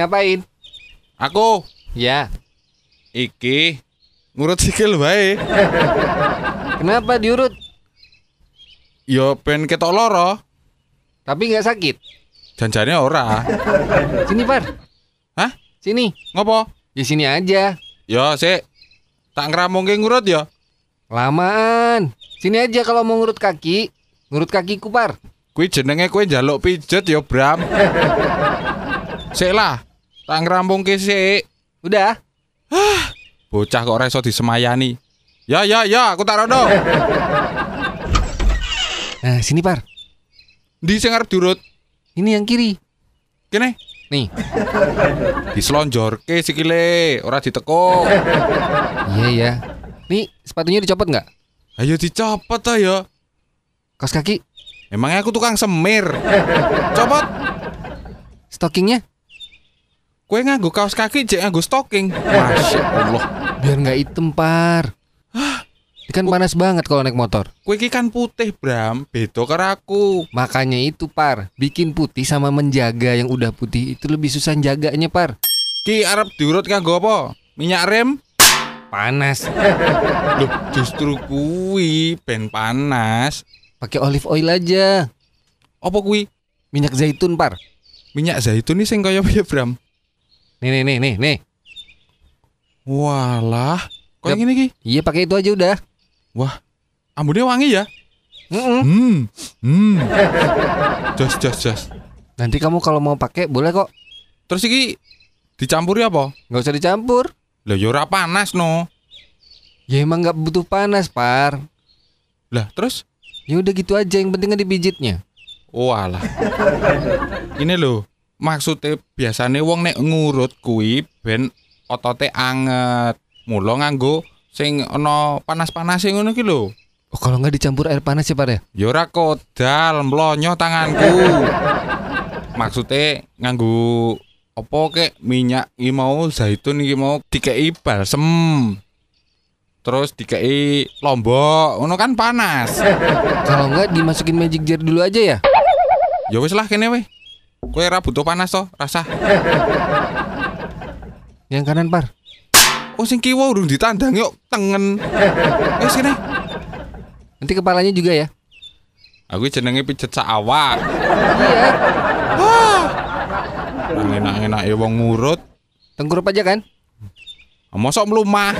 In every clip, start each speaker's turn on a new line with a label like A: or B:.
A: ngapain?
B: aku
A: Ya,
B: iki ngurut sikil wae.
A: kenapa diurut?
B: Yo ben ketok loro,
A: Tapi nggak sakit.
B: janjane ora.
A: Sini Par,
B: Hah?
A: sini.
B: Ngopo?
A: Di sini aja.
B: Yo sik tak ngramungke ngurut ya.
A: Lamaan. Sini aja kalau mau ngurut kaki. Ngurut kakiku Par.
B: Kuwi jenenge kowe njaluk pijet ya Bram. Sik lah, tak ngramungke sik.
A: Udah.
B: Bocah kok ora iso disemayani. Ya ya ya, aku tak rono.
A: Nah, sini Par.
B: Ndi sing arep diurut?
A: Ini yang kiri.
B: Kene,
A: Nih.
B: dislonjorke sikile, ora ditekuk.
A: Iya ya. Nih, sepatunya dicopot nggak?
B: Ayo dicopot ya.
A: Kaos kaki,
B: Emangnya aku tukang semir. Copot.
A: stockingnya,
B: Kue nganggo kaos kaki jek nganggo stocking. Masya Allah.
A: biar nggak hitam Par. Ini kan panas banget kalau naik motor.
B: Kue kan putih, Bram. Beda karo aku.
A: Makanya itu Par, bikin putih sama menjaga yang udah putih itu lebih susah jaganya Par.
B: Ki arep diurut nganggo apa? Minyak rem?
A: Panas.
B: Loh, justru kuwi ben panas.
A: Pakai olive oil aja.
B: Apa kuwi?
A: Minyak zaitun Par.
B: Minyak zaitun ini sing kaya piye, Bram?
A: Nih nih nih nih nih.
B: Walah, kok
A: Yap.
B: ngene iki?
A: Iya pakai itu aja udah.
B: Wah, ambune wangi ya? Hmm. Hmm. Jos jos jos.
A: Nanti kamu kalau mau pakai boleh kok.
B: Terus iki dicampuri apa?
A: Nggak usah dicampur.
B: Lah ya ora panas no.
A: Ya emang nggak butuh panas Par.
B: Lah, terus
A: Ya udah gitu aja yang penting kan dipijitnya.
B: Walah. Ini lho, maksudnya biasanya wong nek ngurut kuwi ben otote anget. Mula nganggo sing ana panas-panase ngono ki lho.
A: Oh, kalau nggak dicampur air panas ya Par ya?
B: Ya ora kodal, mlonyo tanganku. Maksudnya nganggo apa kek minyak iki mau zaitun iki mau dikei balsem. Terus dikei lombok, ngono kan panas.
A: Kalau nggak dimasukin magic jar dulu aja ya.
B: Ya wis lah kene weh. Kowe ora butuh panas to, rasa.
A: Yang kanan Par.
B: Oh sing kiwa urung ditandang yuk tengen. Wis kene.
A: Nanti kepalanya juga ya.
B: Aku jenenge pijet sak awak.
A: Iya.
B: Nang enak-enak ya wong ngurut.
A: Tengkurup aja kan?
B: Mosok mlumah.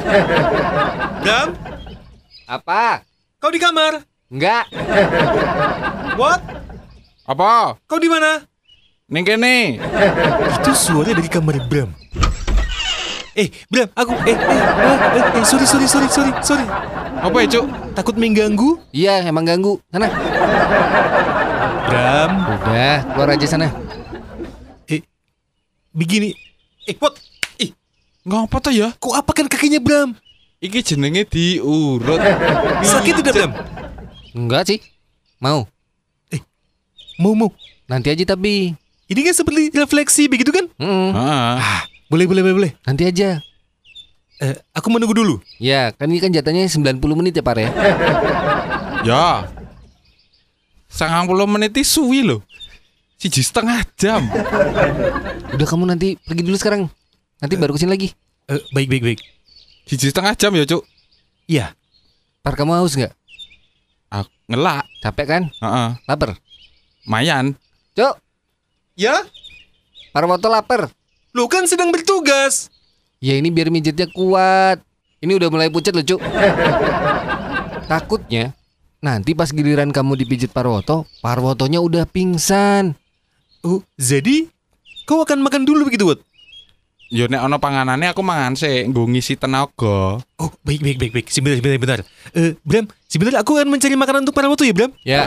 C: Bram,
A: Apa?
C: kau di kamar?
A: Enggak.
C: What?
B: Apa?
C: Kau di mana?
B: Ning kene.
C: Itu suara dari kamar Bram. Eh, Bram, aku eh eh eh, eh, eh sorry sorry sorry sorry sorry.
B: Apa ya, Cuk?
C: Takut mengganggu?
A: Iya, emang ganggu. Sana.
C: Bram,
A: Udah, keluar aja sana.
C: eh begini. Eh, what? Eh,
B: Ngapa to ya?
C: kau apakan kakinya Bram?
B: Iki jenenge diurut.
C: Sakit tidak Bram?
A: Enggak sih. Mau.
C: Mau mau.
A: Nanti aja tapi.
C: Ini kan seperti refleksi begitu kan?
B: Heeh.
C: Ah, boleh boleh boleh boleh.
A: Nanti aja.
C: Eh, aku menunggu dulu.
A: Ya, kan ini kan jatahnya 90 menit ya, Par ya.
B: Ya. 90 menit iki suwi lho. Siji setengah jam.
A: Udah kamu nanti pergi dulu sekarang. Nanti baru ke sini lagi.
C: Eh, baik baik baik.
B: Siji setengah jam ya, Cuk.
C: Iya.
A: Par kamu haus nggak?
B: Aku ngelak.
A: Capek kan?
B: Heeh.
A: Lapar.
B: Mayan.
A: Cuk,
C: Ya?
A: Par foto lapar.
C: Lu kan sedang bertugas.
A: Ya ini biar mijitnya kuat. Ini udah mulai pucat loh, Cuk. Takutnya nanti pas giliran kamu dipijit Parwoto, Parwotonya udah pingsan.
C: Oh, jadi kau akan makan dulu begitu, Wat?
B: Yo nek ana panganane aku mangan sik nggo ngisi tenaga.
C: Oh, baik, baik, baik, baik. Sebentar, sebentar, sebentar. Eh, Bram, sebentar aku akan mencari makanan untuk para waktu ya, Bram.
A: Ya.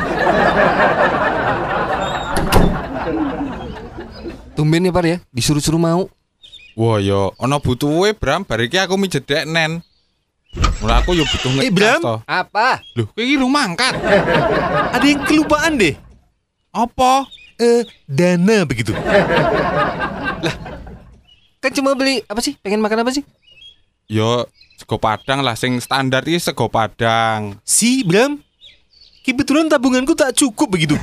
A: Tumben ya Par ya, disuruh-suruh mau.
B: Wah yo ana butuhe Bram, bar iki aku mijet dek nen. Mula aku yo butuh
C: Eh,
B: ngecas
C: Bram.
B: to.
A: Apa?
B: Loh, kowe iki mangkat.
C: Ada yang kelupaan deh.
B: Apa?
C: Eh, dana begitu.
A: Kan cuma beli apa sih? Pengen makan apa sih?
B: Yo sego padang lah sing standar iki sego padang.
C: Si, Bram. Kebetulan tabunganku tak cukup begitu.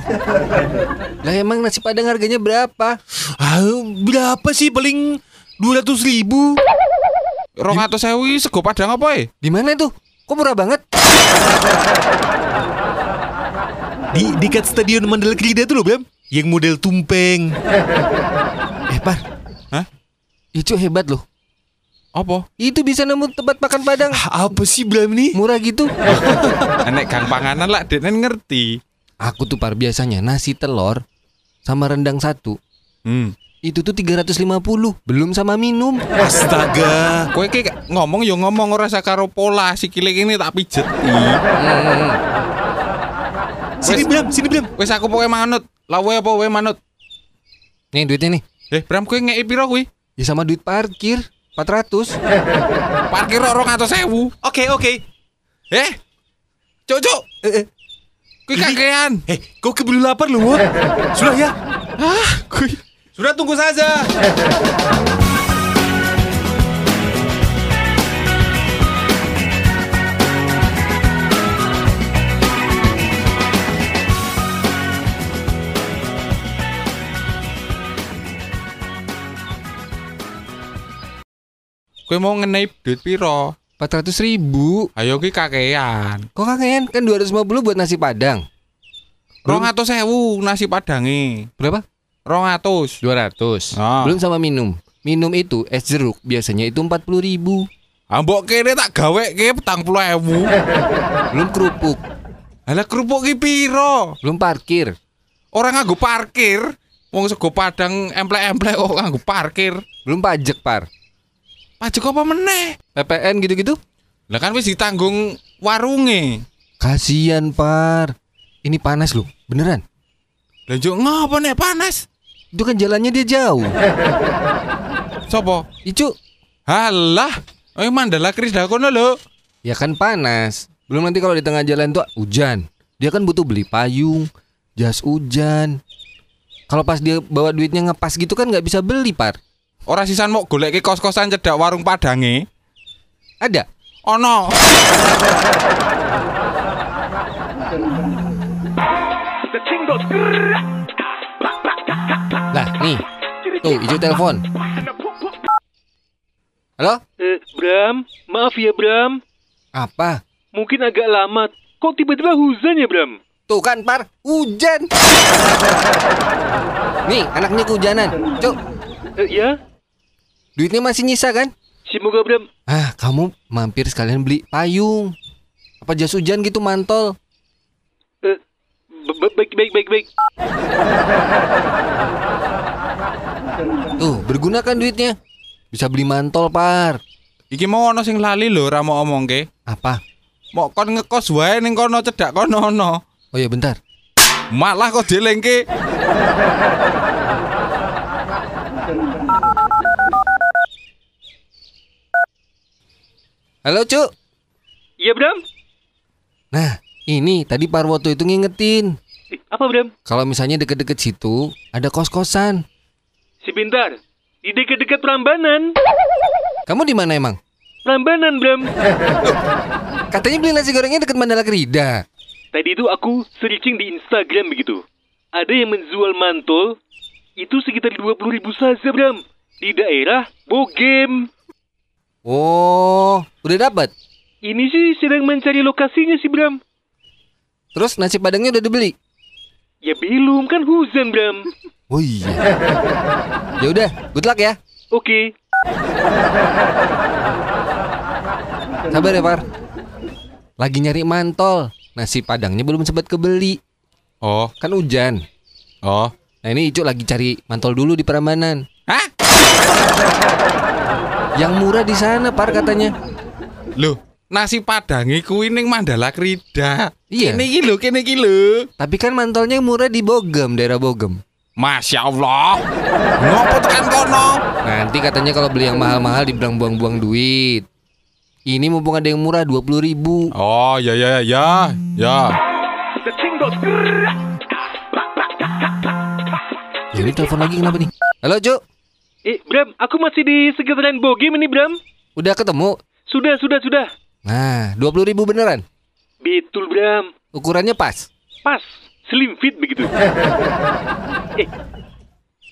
A: Lah emang nasi padang harganya berapa?
C: Ah, berapa sih paling 200 ribu?
B: Rong atau sewi sego padang apa eh?
A: Di mana itu? Kok murah banget?
C: Di dekat stadion Mandala Krida tuh loh Bram Yang model tumpeng
A: Eh, Par.
B: Hah?
A: Icu hebat loh.
B: Apa?
A: Itu bisa nemu tempat makan padang
C: Ah, Apa sih Bram nih?
A: murah gitu.
B: Nek gang panganan lah denen ngerti.
A: Aku tuh par biasanya nasi telur sama rendang satu.
B: Hmm.
A: Itu tuh 350, belum sama minum.
C: Astaga
B: Kowe ki ngomong yo ngomong ora sakaro pola sikile ini tak pijet.
C: Sini Bram, sini Bram
B: Wis aku pokoke manut. Lawe apa wae manut.
A: Nih duitnya nih.
B: Eh, Bram kowe ngeki piro kuwi?
A: Ya sama duit parkir 400.
B: Parkir rong atau sewu.
C: Oke oke
B: Eh? Cuk, cuk.
C: Eh, eh.
B: Kuwi kakean.
C: Eh, kau keburu lapar loh Wot. Sudah ya
B: Ah, kuwi.
C: Sudah tunggu saja
B: Kowe mau ngenai duit piro?
A: 400 ribu.
B: Ayo ki kakean.
A: Kok kakean? Kan 250 buat nasi padang.
B: Rong atau sewu nasi padange.
A: Berapa?
B: Rong atus.
A: 200.
B: Ah.
A: Belum sama minum. Minum itu es jeruk biasanya itu 40 ribu.
B: Ambok kene tak gawe ke petang puluh ewu.
A: Belum kerupuk.
B: Alah kerupuk ki piro?
A: Belum parkir.
B: Orang nganggo parkir. Wong sego padang emplek-emplek kok nganggo parkir.
A: Belum pajak par.
B: Pajak apa meneh?
A: PPN gitu-gitu.
B: Lah kan wis ditanggung warunge.
A: Kasian par. Ini panas loh. Beneran.
B: Lah ngopo nek panas?
A: Itu kan jalannya dia jauh.
B: Sopo?
A: Icu.
B: Halah. Eh Mandala Krisda kono lho.
A: Ya kan panas. Belum nanti kalau di tengah jalan tuh hujan. Dia kan butuh beli payung, jas hujan. Kalau pas dia bawa duitnya ngepas gitu kan nggak bisa beli par.
B: Ora sisan mau golek ke kos-kosan cedak warung padange.
A: Ada.
B: Ono.
A: Lah nih. Tuh Icu telepon. Halo?
D: Eh, Bram, maaf ya Bram.
A: Apa?
D: Mungkin agak lama. Kok tiba-tiba hujan ya Bram?
A: Tuh kan par, hujan. Nih anaknya kehujanan. Cuk,
D: Eh, ya?
A: Duitnya masih nyisa kan?
D: Semoga Bram.
A: Ah, kamu mampir sekalian beli payung. Apa jas hujan gitu mantol.
D: Eh, ba- ba- baik, baik, baik, baik.
A: Tuh, berguna kan duitnya. Bisa beli mantol, Par.
B: Iki mau ono sing lali lho ora mau omongke.
A: Apa?
B: Mau kon ngekos wae ning kono cedak kono ono.
A: Oh ya bentar.
B: Malah kok dilengke.
A: Halo, Cuk.
D: Iya Bram?
A: Nah, ini tadi Parwoto itu ngingetin.
D: Eh, apa Bram?
A: Kalau misalnya deket-deket situ ada kos-kosan.
D: Sebentar. Di dekat-dekat Prambanan.
A: Kamu di mana emang?
D: Prambanan Bram.
A: Katanya beli nasi gorengnya deket Mandala Kerida.
D: Tadi itu aku searching di Instagram begitu. Ada yang menjual mantol. Itu sekitar 20 ribu saja Bram. Di daerah Bogem.
A: Oh, udah dapat.
D: Ini sih sedang mencari lokasinya sih Bram.
A: Terus nasi padangnya udah dibeli.
D: Ya belum kan hujan Bram.
A: Oh iya. ya udah, good luck ya.
D: Oke.
A: Sabar ya, Par. Lagi nyari mantol. Nasi padangnya belum sempat kebeli.
B: Oh,
A: Kan hujan.
B: oh.
A: Nah ini Icu lagi cari mantol dulu di Prambanan.
B: Hah?
A: Yang murah di sana, Par katanya.
B: Loh, nasi padange kuwi ning Mandala Krida.
A: Iya.
B: Kene iki lho, kene iki lho.
A: Tapi kan mantolnya yang murah di Bogem, daerah Bogem.
B: Masya Allah. Ngopo tekan kono?
A: Nanti katanya kalau beli yang mahal-mahal dibilang buang-buang duit. Ini mumpung ada yang murah 20 ribu.
B: Oh, ya ya ya. Ya.
A: Ya ini telepon lagi kenapa nih? Halo, Cuk.
D: Eh, Bram, aku masih di sekitaran Bogem ini, Bram.
A: Udah ketemu?
D: Sudah, sudah, sudah.
A: Nah, 20 ribu beneran.
D: Betul, Bram.
A: Ukurannya pas.
D: pas, slim fit begitu. eh,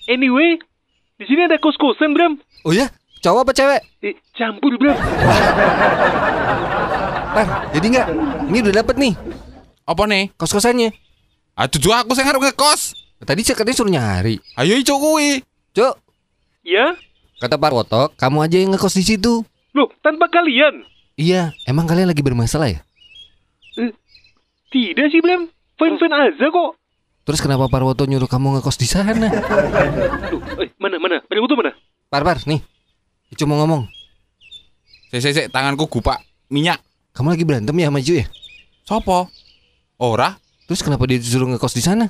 D: anyway, di sini ada kos-kosan Bram.
A: Oh ya? Cowok apa cewek?
D: Eh, campur Bram.
A: Par, jadi nggak? Ini udah dapet nih
B: Apa nih?
A: kos-kosannya.
B: Aduh, tuh aku sing arep ngekos.
A: Tadi saya katanya suruh nyari.
B: Ayo ico kuwi.
A: Cuk,
D: Ya?
A: kata Pak Woto, kamu aja yang ngekos di situ.
D: Loh, tanpa kalian?
A: Iya, emang kalian lagi bermasalah ya?
D: Eh, tidak sih Bram. Fine-fine aja kok.
A: Terus kenapa Pak Woto nyuruh kamu ngekos di sana?
D: Loh, eh, mana, mana? Itu mana?
A: Par, par, nih. Icu mau ngomong.
B: Sik sik sik, tanganku gupak minyak.
A: Kamu lagi berantem ya sama Icu ya?
B: Sopo? Ora,
A: Terus kenapa dia disuruh ngekos di sana?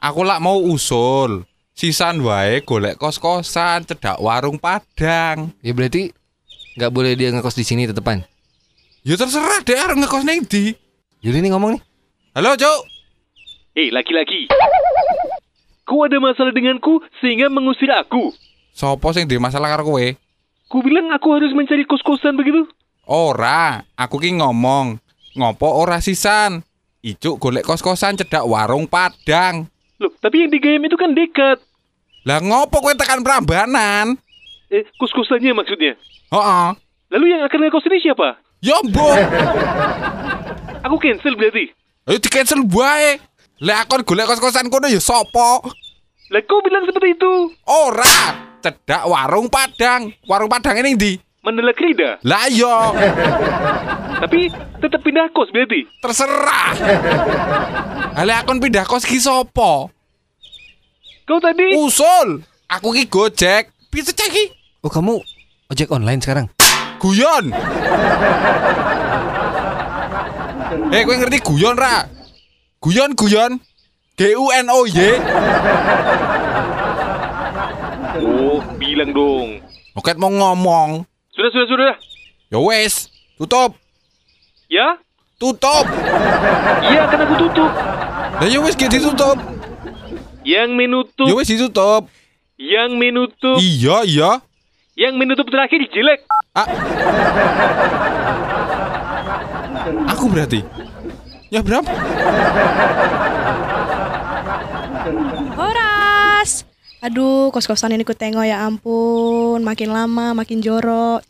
B: aku lak mau usul. Sisan wae golek kos-kosan cedak warung Padang.
A: Ya berarti nggak boleh dia ngekos di sini tetepan.
B: Ya terserah deh arep ngekos ning ndi.
A: Yaudah nih ngomong nih.
B: Halo, Cuk.
D: Eh, laki-laki. Kau ada masalah denganku sehingga mengusir aku.
B: Sopo sing duwe masalah karo kowe?
D: Ku bilang aku harus mencari kos-kosan begitu.
B: Ora, aku ki ngomong. Ngopo ora sisan? Icuk golek kos-kosan cedak warung Padang.
D: Loh, tapi yang di game itu kan dekat.
B: Lah ngopo kowe tekan Prambanan?
D: Eh, kos-kosannya maksudnya.
B: Heeh.
D: Lalu yang akan ngekos ini siapa?
B: Ya mbok.
D: Aku cancel berarti.
B: Ayo di cancel wae. Lah aku golek kos-kosan kono ya sopo?
D: Lah kau bilang seperti itu.
B: Ora, cedak warung Padang. Warung Padang ini ndi?
D: Mandala Krida.
B: Lah yo,
D: Tapi tetap pindah kos berarti.
B: terserah. Ale akon pindah kos ki sopo?
D: Kau tadi
B: Usul. Aku ki Gojek. Bisa cek ki.
A: Oh kamu ojek online sekarang?
B: Guyon. Eh, kowe ngerti guyon ra? Guyon guyon. G U N O Y.
D: Oh, bilang dong.
B: Oke mau ngomong.
D: Sudah, sudah, sudah.
B: Ya wes, tutup.
D: Ya?
B: Tutup.
D: Iya, akan aku tutup.
B: Lah ya wes gitu ditutup.
D: Yang menutup,
B: Ya wes ditutup.
D: yang menutup,
B: Iya, iya.
D: yang menutup terakhir jelek.
B: Aku berarti. Ya berapa?
E: Horas. Aduh, kos-kosan ini ku tengok ya ampun, makin lama makin jorok.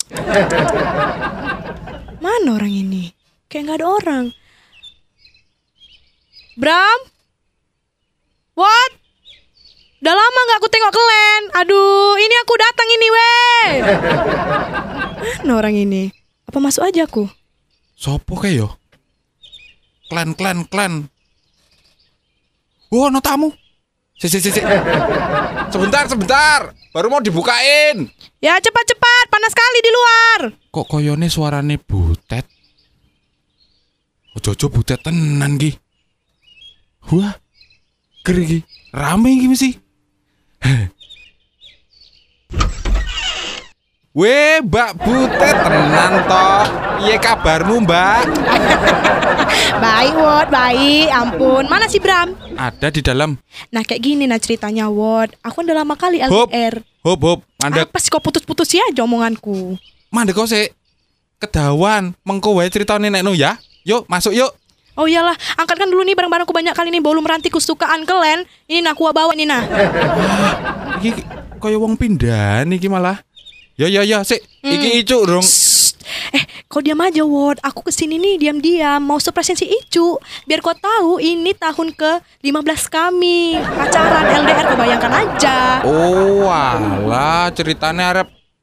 E: Mana orang ini? Kayak nggak ada orang. Bram? What? Udah lama nggak aku tengok kalian. Aduh, ini aku datang ini weh. Mana orang ini? Apa masuk aja aku?
B: Sopo kayak yo? Klan, klan, klan. Wah, no tamu. Si, si, si, si. Sebentar, sebentar. Baru mau dibukain.
E: Ya cepat-cepat, panas sekali di luar.
B: Kok koyone suarane butet? Ojo-ojo butet tenan ki. Wah. Ger ki. Rame iki mesti. Weh, Mbak Butet tenan toh. Piye kabarmu, Mbak?
E: Baik, Wot, baik. Ampun. Mana si Bram?
B: Ada di dalam.
E: Nah kayak gini nah ceritanya Wot Aku udah lama kali. LDR
B: Hop, hop. Mandek,
E: Apa sih kok putus-putus ya aja omonganku
B: mandek kok sik. Kedawan, mengko wae critane nekno ya. Yuk, masuk yuk.
E: Oh iyalah. Angkatkan dulu nih barang-barangku banyak kali nih. Bolu meranti kesukaan kalian. Ini nah aku bawa nih nah
B: Iki kaya wong pindahan iki malah. Ya ya ya, sik. Iki icuk dong.
E: Eh kau diam aja Wot Aku ke sini nih diam-diam. Mau surprisein si Icu. Biar kau tahu ini tahun ke 15 kami. Pacaran LDR kau bayangkan aja.
B: Oh, alah, ceritane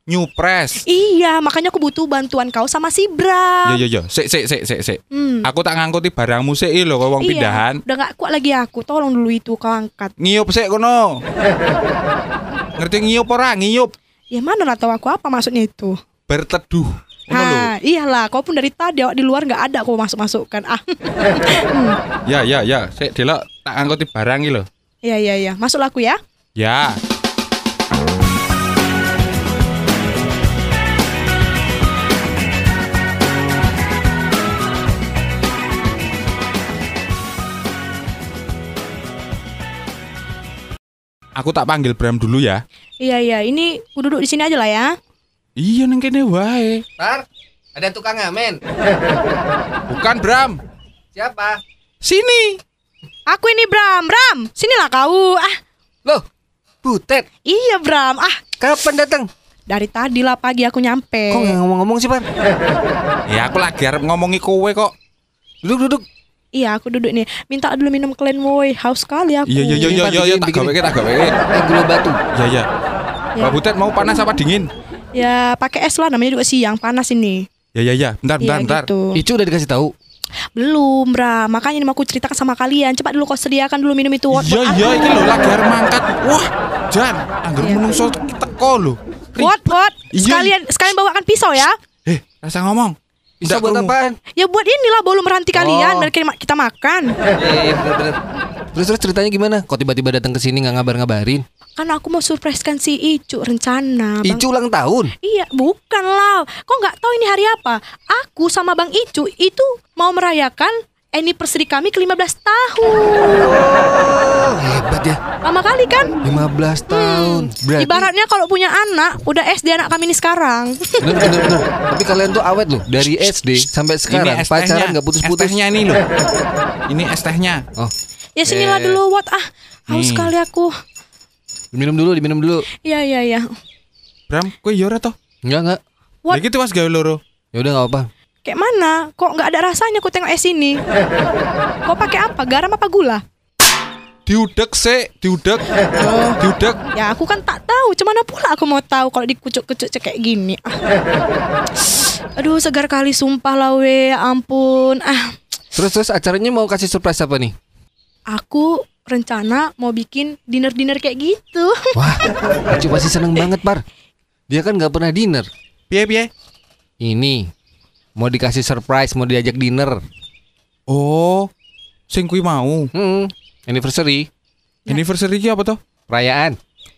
B: nyupres.
E: Iya makanya aku butuh bantuan kau sama si Bram
B: Ya ya ya, sik sik sik sik sik.
E: Hmm.
B: Aku tak ngangkuti barangmu sik lho kaya wong
E: Iya,
B: pindahan.
E: Udah gak kuat lagi aku Tolong dulu itu kau angkat
B: Ngiyup sik kono. Ngerti ngiyup ora? Ngiyup.
E: Ya mana lah tahu aku apa maksudnya itu
B: Berteduh.
E: Ha, iyalah, kau pun dari tadi awak di luar nggak ada kau masuk masukkan. Ah,
B: Ya ya ya, sik delok tak ngangkuti barang iki lho.
E: iya iya iya, masuklah aku ya.
B: Ya. Aku tak panggil Bram dulu ya.
E: Iya iya, ini aku duduk di sini aja lah ya.
B: Iya neng kene wae.
A: Par, ada tukang ngamen.
B: Bukan Bram.
A: Siapa?
B: Sini.
E: Aku ini Bram, Bram, sinilah kau. Ah,
A: Loh, Butet,
E: iya Bram. Ah,
A: kapan datang?
E: dari tadi lah pagi aku nyampe.
A: Kok nggak ngomong-ngomong sih, Par?
B: Ya aku lagi arep ngomongi kowe kok.
A: Duduk, duduk.
E: Iya, aku duduk nih. Minta dulu minum kalian woi. Haus sekali aku.
B: Iya iya iya
A: Ini,
B: iya
A: Pak,
B: iya tak
A: bikinin.
B: gawe tak gawe.
A: Eh, gula batu.
B: Ya ya.
E: Ya.
B: Mbak Butet mau panas apa dingin?
E: Ya, pakai es lah namanya juga siang, panas ini.
B: Ya ya ya. Bentar bentar
E: Iya
B: bentar.
E: gitu.
A: Icu udah dikasih tahu.
E: Belum, Bram. Makanya ini mau aku ceritakan sama kalian. Cepat dulu kau sediakan dulu minum itu.
B: Iya iya iki lho lagi arep mangkat. Wah, Jan, anggar
E: Iya.
B: menungso teko lho.
E: what, what?
B: Iya.
E: Sekalian, sekalian bawakan pisau ya.
B: Eh, rasa ngomong.
A: Bisa
B: Nggak
A: buat
B: krungu.
A: apaan?
E: Ya buat inilah bolu meranti kalian.
A: Oh.
E: Biar kita- kita makan.
A: Eh, bener-bener. Terus terus ceritanya gimana? Kok tiba-tiba datang ke sini nggak ngabar-ngabarin?
E: Kan aku mau surprisekan si Icu rencana. Bang.
A: Icu ulang tahun.
E: Iya, bukan lah. Kok nggak tahu ini hari apa? Aku sama Bang Icu itu mau merayakan anniversary kami ke 15 tahun.
A: Oh, hebat ya.
E: Lama kali kan?
A: 15 tahun. Berarti
E: Ibaratnya kalau punya anak, udah SD anak kami ini sekarang.
A: bener, bener, bener. Tapi kalian tuh awet loh dari SD sampai sekarang
B: tehnya.
A: pacaran nggak putus-putus.
B: Tehnya ini loh. Ini es tehnya.
A: Oh,
E: ya sinilah
B: Eh.
E: dulu, what ah. Haus
B: Nih.
E: sekali aku.
A: diminum dulu, diminum dulu.
E: Iya, iya, iya.
B: Bram, kowe yo ora toh?
A: Enggak, enggak.
E: What?
B: Lah gitu Mas gawe loro.
A: Ya udah nggak apa.
E: Kayak mana? Kok nggak ada rasanya aku tengok es ini? Kok pakai apa? Garam apa gula?
B: Diudek sih, diudek. Diudek.
E: Ya aku kan tak tahu. Cuman pula aku mau tahu kalau dikucuk-kucuk kayak gini. Ah. Aduh segar kali sumpah lah we. Ya Ampun. Ah,
A: Terus terus acaranya mau kasih surprise apa nih?
E: aku rencana mau bikin dinner-dinner kayak gitu.
A: Wah, Icu pasti seneng banget, Par. Dia kan nggak pernah dinner.
B: Piye piye?
A: Ini mau dikasih surprise, mau diajak dinner.
B: Oh, sing kuwi mau.
A: Hmm, anniversary,
B: Anniversary ki apa toh?
A: perayaan.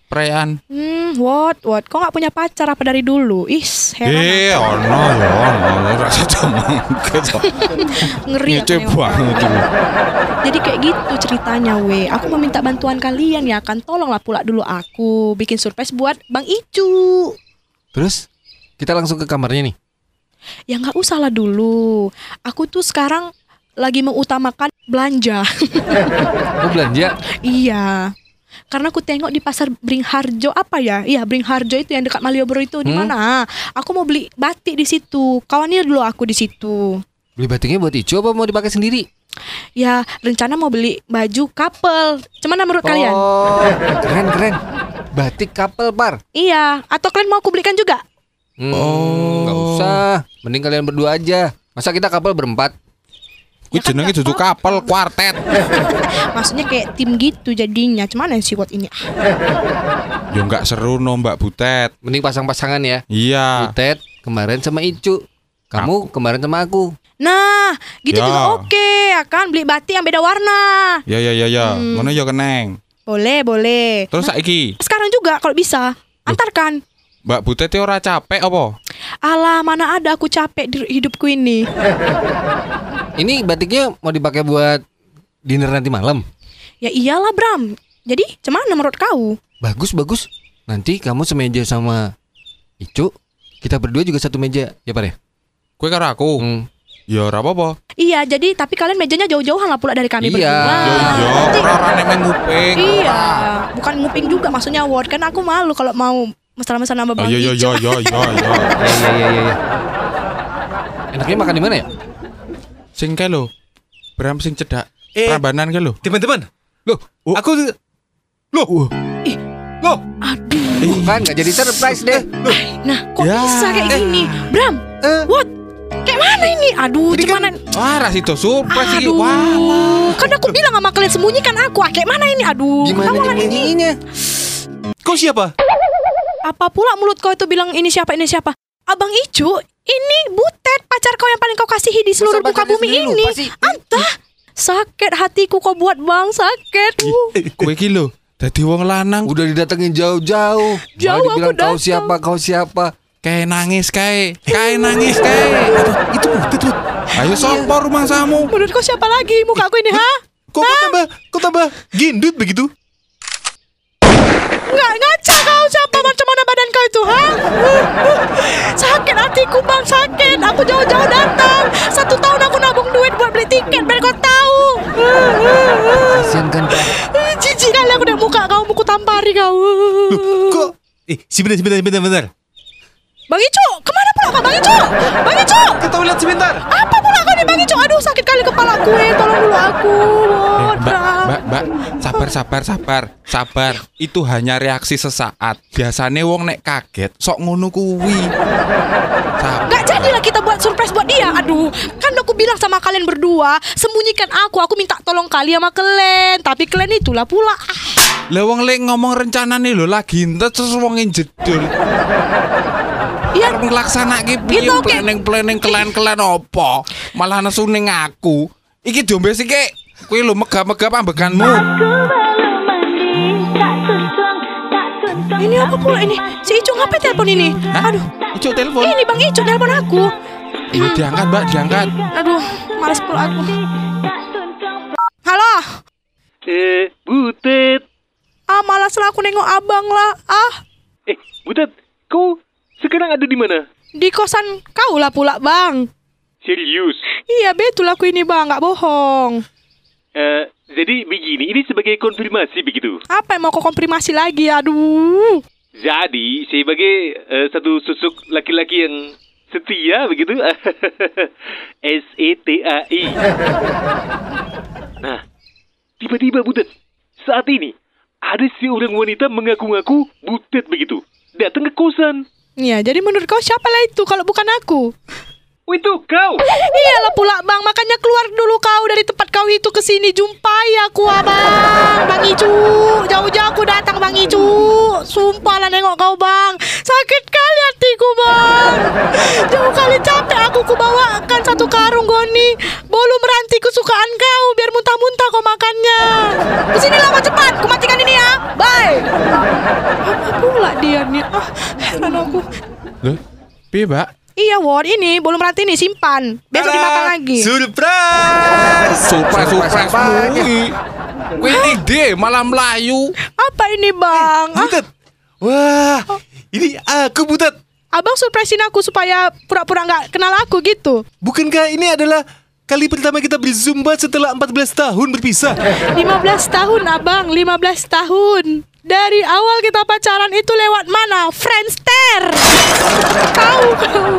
B: Perayaan.
E: Hmm, what, what? Kok nggak punya pacar apa dari dulu? Is, heran.
B: Eh, ono ya, ono rasa.
E: Ngeri nengok.
B: banget.
E: Jadi kayak gitu ceritanya we. Aku mau minta bantuan kalian ya kan. Tolonglah pula dulu aku bikin surprise buat Bang Icu.
A: Terus kita langsung ke kamarnya nih.
E: Ya nggak usah lah dulu. Aku tuh sekarang lagi mengutamakan belanja.
A: Mau belanja?
E: iya. Karena aku tengok di pasar Bringharjo apa ya? Iya, Bringharjo itu yang dekat Malioboro itu di
A: Hmm.
E: mana? Aku mau beli batik di situ. Kawannya dulu aku di situ.
A: Beli batiknya buat Icu apa mau dipakai sendiri?
E: Ya, rencana mau beli baju couple. Cuman menurut kalian?
A: Oh, keren keren. Batik couple par.
E: Iya, atau kalian mau aku belikan juga?
A: Hmm,
B: Oh.
A: nggak usah. Mending kalian berdua aja. Masa kita couple berempat?
B: Kuwi jenenge dudu kapal kuartet.
E: Maksudnya kayak tim gitu jadinya. Cuman yang siwat ini. Ah,
B: Yo enggak seru no Mbak Butet.
A: Mending pasang-pasangan ya.
B: Iya.
A: Butet kemarin sama Icu. Kamu kemarin sama aku.
E: Nah, gitu
B: Ya.
E: juga oke, ya kan? Beli batik yang beda warna.
B: Ya ya ya ya.
E: Hmm.
B: Ngono yo keneng.
E: Boleh, boleh.
B: Terus saiki
E: Sekarang juga kalau bisa. Antarkan.
B: Mbak Butet ora capek apa?
E: Alah, mana ada aku capek di hidupku ini.
A: Ini batiknya mau dipakai buat dinner nanti malam.
E: Ya iyalah, Bram. Jadi, cuman menurut kau?
A: Bagus bagus. Nanti kamu semeja sama Icu. Kita berdua juga satu meja, ya Par ya?
B: Kowe karo aku.
A: Hmm.
B: Ya ora apa-apa.
E: Iya, jadi tapi kalian mejanya jauh-jauhan lah pula dari kami
A: Iya.
E: berdua. Nanti-
B: ora nemeng nguping.
E: Iya, bukan nguping juga maksudnya word kan aku malu kalau mau mesra-mesra nama
B: Oh,
E: Bang
B: yo yo yo yo yo yo.
A: Ya ya ya ya. ya. Enaknya makan di mana ya?
B: Sing kae lho. Bram sing cedak.
C: Eh.
B: Prambanan kae lho.
C: Teman-teman,
A: Loh,
C: aku Loh. Loh.
E: Aduh.
A: bukan nggak jadi surprise deh.
E: Nah, kok
B: Ya.
E: bisa kayak gini? Bram,
A: Eh.
E: what? Kayak mana ini? Aduh, gimana?
B: Wah, ras itu surprise.
E: Aduh,
B: Wah.
E: kan aku bilang sama kalian sembunyikan aku. Ah, Kayak mana ini? Aduh,
A: Gimana
E: ini.
C: Kau siapa?
E: Apa pula mulut kau itu bilang ini siapa, ini siapa? Abang Icu, ini Butet, pacar kau yang paling kau kasihi di seluruh
A: Masa
E: muka bumi
A: sendiri
E: ini. Antah, sakit hatiku kau buat bang, sakit. Uh.
B: Kowe iki lho, dadi wong lanang
A: Udah didatengin jauh-jauh.
E: Jauh aku
A: kau
E: datang."
A: siapa, kau siapa.
B: kae nangis kae. Kae nangis kae.
C: Itu Butet, Bud.
B: Ayo sopo rumah samu?
E: Menurut kau siapa lagi muka aku ini, ha?
C: Kok kau tambah, kau tambah gendut begitu?
E: Nggak ngaca kau siapa macam mana badan kau itu, ha? sakit hatiku bang, sakit. Aku jauh-jauh datang. Satu tahun aku nabung duit buat beli tiket biar kau tahu. aku lihat muka kau, muka tampari kau.
C: Kok? Eh, sebentar, sebentar, sebentar, sebentar.
E: Bang Icu, ke mana pula kau Bang Icu? Bang Icu,
C: Kita lihat sebentar.
E: apa pula kau nih Bang Icu? Aduh sakit kali kepala aku eh, tolong dulu aku.
B: Eh, mbak, mbak, mbak, sabar, sabar, sabar, sabar. Itu hanya reaksi sesaat. Biasanya wong nek kaget, sok ngono kuwi.
E: Gak jadilah kita buat surprise buat dia Aduh Kan aku bilang sama kalian berdua Sembunyikan aku Aku minta tolong kalian sama kalian Tapi kalian itulah pula
B: Lah wong lek ngomong rencana nih lho lagi terus wong jedul. Arep nglaksanake piye
E: Gitu, oke.
B: planning-planning kelen-kelen opo? Malah nesu ning aku. Iki dombe sih kek. Kuwi lho megah-megah pambekanmu.
E: Ini apa pula ini Si Icu ngapain telepon ini
B: Hah?
E: Aduh
B: Icu telepon.
E: Ini Bang Icu telepon aku
B: Iya diangkat, Mbak, diangkat.
E: Aduh Males pula aku Halo
D: Eh, Butet.
E: Ah malas lah aku nengok abang lah Ah
D: Eh, Butet, kau sekarang ada di mana?
E: Di kosan kau lah pula bang
D: Serius?
E: Iya betul aku ini bang Gak bohong
D: Eh, jadi begini, ini sebagai konfirmasi begitu.
E: Apa yang mau kau konfirmasi lagi Aduh
D: Jadi, sebagai eh, satu susuk laki-laki yang setia begitu. S-E-T-A-I. Nah, tiba-tiba Butet, saat ini ada seorang wanita mengaku-ngaku Butet begitu. Datang ke kosan.
E: Iya jadi menurut kau siapa lah itu Kalau bukan aku?
D: Itu kau!
E: Iyalah pula bang, makanya keluar dulu kau dari tempat kau itu ke sini. Jumpai aku abang, bang Icu, jauh-jauh aku datang bang Icu, sumpah lah nengok kau bang, sakit kali hatiku bang, jauh kali capek aku ku bawakan satu karung goni, bolu meranti kesukaan kau biar muntah-muntah kau makannya, ke sini lah kau cepat, ku matikan ini ya, bye. Apa pula dia nih, ah heran aku.
B: Loh, piye, Mbak?
E: Iya Won, ini bolu meranti ini simpan, besok dimakan lagi.
C: Surprise!
B: Surprise, surprise kuwi. Kuwi ide malah melayu.
E: Apa ini bang? Ah,
C: Butet. Wah, ini aku Butet.
E: Abang surprisein aku supaya pura-pura nggak kenal aku gitu.
C: Bukankah ini adalah kali pertama kita berzumba setelah 14 tahun berpisah?
E: 15 tahun abang, 15 tahun. Dari awal kita pacaran itu lewat mana? Friendster. Tahu kau?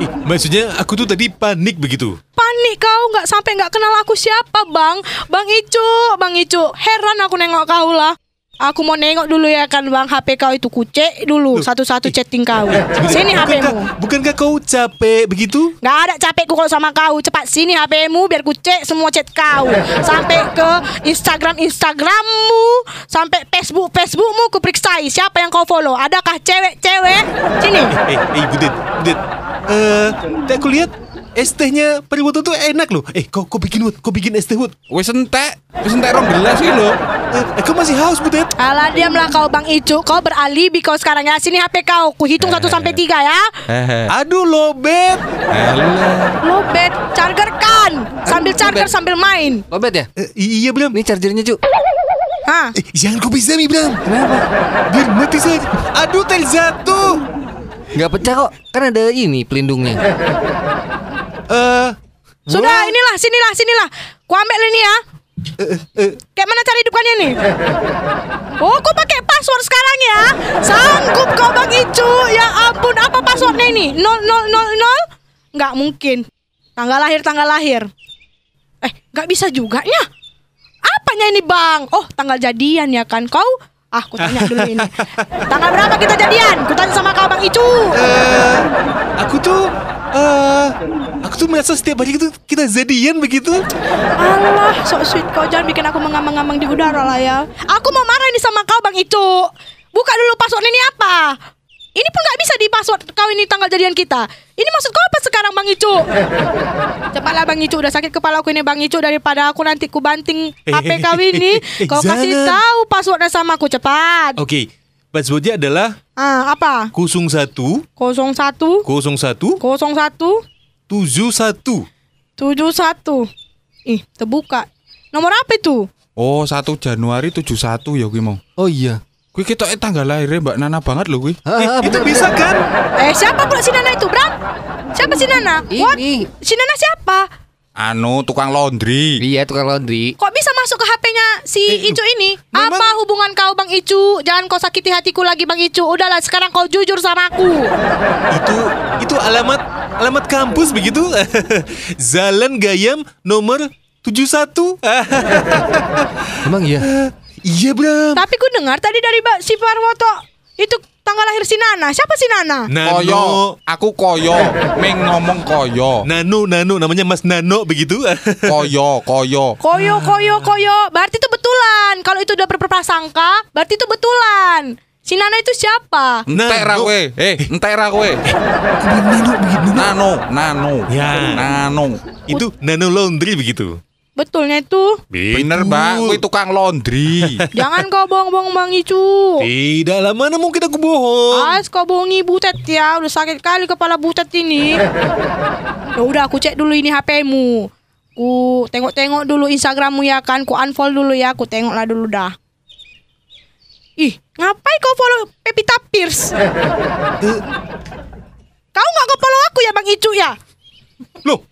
C: Eh, maksudnya aku tuh tadi panik begitu.
E: Panik kau nggak sampai nggak kenal aku siapa bang? Bang Icu, Bang Icu. Heran aku nengok kau lah. Aku mau nengok dulu ya kan bang HP kau itu kucek dulu satu-satu chatting kau. Sini
C: bukankah,
E: HPmu.
C: bukankah kau capek begitu?
E: Gak ada capekku kalau sama kau Cepat sini HPmu biar ku cek semua chat kau Sampai ke Instagram Instagrammu Sampai Facebook Facebookmu ku periksai Siapa yang kau follow Adakah cewek-cewek Sini
C: Eh, eh, Budet, Budet. Eh, tak aku lihat es tehnya Periwoto tuh enak loh. Eh, kau kau bikin Wood, kau bikin es teh Wood.
B: Wis entek, wis entek rong gelas iki lho.
C: Eh, eh, kau masih haus Budet?
E: Alah diamlah kau Bang Icu Kau beralibi kau sekarang ya Sini HP kau Ku hitung 1 sampai 3 ya
B: Hehe.
C: Aduh lobet.
B: Alah.
E: Lobet Charger kan Sambil charger sambil main
A: Lobet ya?
C: Eh, iya Bram.
A: Ini chargernya cu
E: Hah
C: Eh, jangan kau bisa mi Bram. Kenapa? Biar mati saja. Aduh tel jatuh.
A: Nggak pecah kok Kan ada ini pelindungnya
C: Eh,
E: Sudah inilah sinilah sinilah Ku ambil ini ya
C: eh, eh,
E: Kayak mana cara hidupannya nih? Oh, kau pakai password sekarang ya? Sanggup kau Bang Icu? Ya ampun, apa passwordnya ini? 0000? Nggak mungkin. Tanggal lahir, tanggal lahir. Eh, nggak bisa juga nya. Apanya ini Bang? Oh, tanggal jadian ya kan kau? Ah, ku tanya dulu ini. Tanggal berapa kita jadian? Ku tanya sama kau Bang Icu.
C: eh, aku tuh eh aku tuh merasa setiap hari itu kita jadian begitu.
E: Alah, sok sweet kau jangan bikin aku mengamang-amang di udara lah ya. Aku mau marah ini sama kau Bang Icu. Buka dulu password ini apa? Ini pun nggak bisa di password kau ini tanggal jadian kita. Ini maksud kau apa sekarang Bang Icu? Cepatlah Bang Icu, udah sakit kepala aku ini Bang Icu daripada aku nanti ku banting HP kau ini. Kau kasih tahu passwordnya sama aku cepat.
C: Oke, passwordnya adalah
E: Ah, apa?
C: 01
E: 01
C: 01
E: 01
C: 71.
E: 71. Ih, terbuka. Nomor apa itu?
B: Oh, 1 Januari 71 ya kuwi mau.
A: Oh iya
B: Kuwi ketoke tanggal lahirnya Mbak Nana banget lho kuwi.
A: Ah,
C: Eh, itu bisa kan?
E: Eh siapa pula si Nana itu Bram? Siapa si Nana? What?
A: Ini
E: Si Nana siapa?
B: anu tukang laundry.
A: Iya tukang laundry.
E: Kok bisa masuk ke HP-nya si
C: Eh,
E: Icu ini?
C: memang-
E: Apa hubungan kau Bang Icu? Jangan kau sakiti hatiku lagi Bang Icu. Udahlah sekarang kau jujur sama aku.
C: Itu itu alamat alamat kampus begitu? Jalan Gayam nomor 71.
A: Emang iya.
C: Iya, Bram.
E: Tapi ku dengar tadi dari Mbak si Parwoto itu tanggal lahir si Nana. Siapa si Nana?
B: Koyo,
C: Nano.
B: aku koyo, meng ngomong koyo,
C: Nano, Nano namanya Mas Nano begitu.
B: koyo, koyo.
E: Koyo, koyo, koyo. Berarti itu betulan. Kalau itu udah berprasangka, berarti itu betulan. Si Nana itu siapa?
B: Entek ra
C: Nano.
B: kowe, eh, entek ra kowe.
C: Nano.
B: Nano, nano,
C: Ya.
B: nano.
C: Itu Nano Laundry begitu.
E: Betulnya itu.
B: Bener, Mbak, kuwi tukang laundry.
E: Jangan kau bohong-bohong Bang Icu.
C: Tidak lah, mana mungkin aku bohong.
E: As kau bohongi butet ya, udah sakit kali kepala butet ini. Ya udah aku cek dulu ini HP-mu. Ku tengok-tengok dulu Instagrammu ya kan, ku unfollow dulu ya, ku tengok lah dulu dah. Ih, ngapain kau follow Pepita Pierce? Kau nggak kau follow aku ya Bang Icu ya?
C: Loh,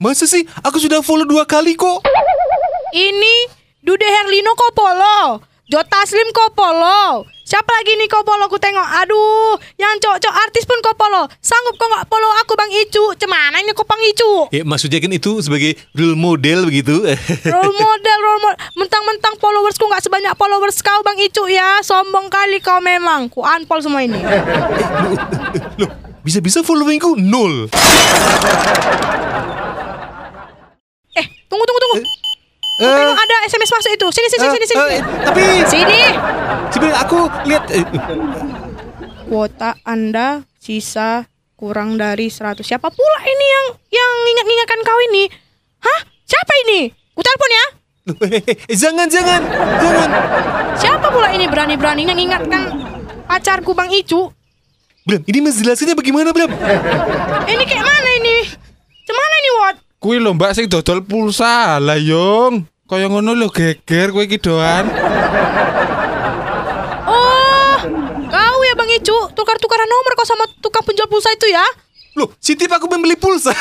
C: masa sih? Aku sudah follow dua kali kok.
E: Ini Dude Herlino kau follow. Jota Slim kau follow. Siapa lagi nih kau follow? Ku tengok. Aduh, yang cowok-cowok artis pun kau follow. Sanggup kau nggak follow aku Bang Icu? Cemana ini kau Bang Icu?
C: Ya maksudnya kan itu sebagai role model begitu.
E: Role model, role model. Mentang-mentang followersku nggak sebanyak followers kau Bang Icu ya. Sombong kali kau memang. Ku unfollow semua ini.
C: Loh, bisa-bisa followingku nol.
E: Tunggu, tunggu, tunggu.
C: Eh,
E: tengok ada SMS masuk itu. Sini, sini,
C: eh,
E: sini, sini.
C: eh, tapi
E: Sini.
C: sebenarnya aku lihat
E: Kuota Anda sisa kurang dari 100. Siapa pula ini yang yang ingat-ingatkan kau ini? Hah? Siapa ini? Ku telepon ya.
C: jangan jangan jangan.
E: Siapa pula ini berani-beraninya ngingatkan pacarku Bang Icu?
C: Bram, ini menjelaskannya bagaimana, Bram?
E: Ini kayak mana ini? Cemana ini, Wat?
B: Kuwi lho Mbak sing dodol pulsa lah, Yung. Kaya ngono lho geger kowe iki doan.
E: Oh, kau ya Bang Icu, tukar-tukaran nomor kau sama tukang penjual pulsa itu ya?
C: Loh, si tip aku membeli pulsa.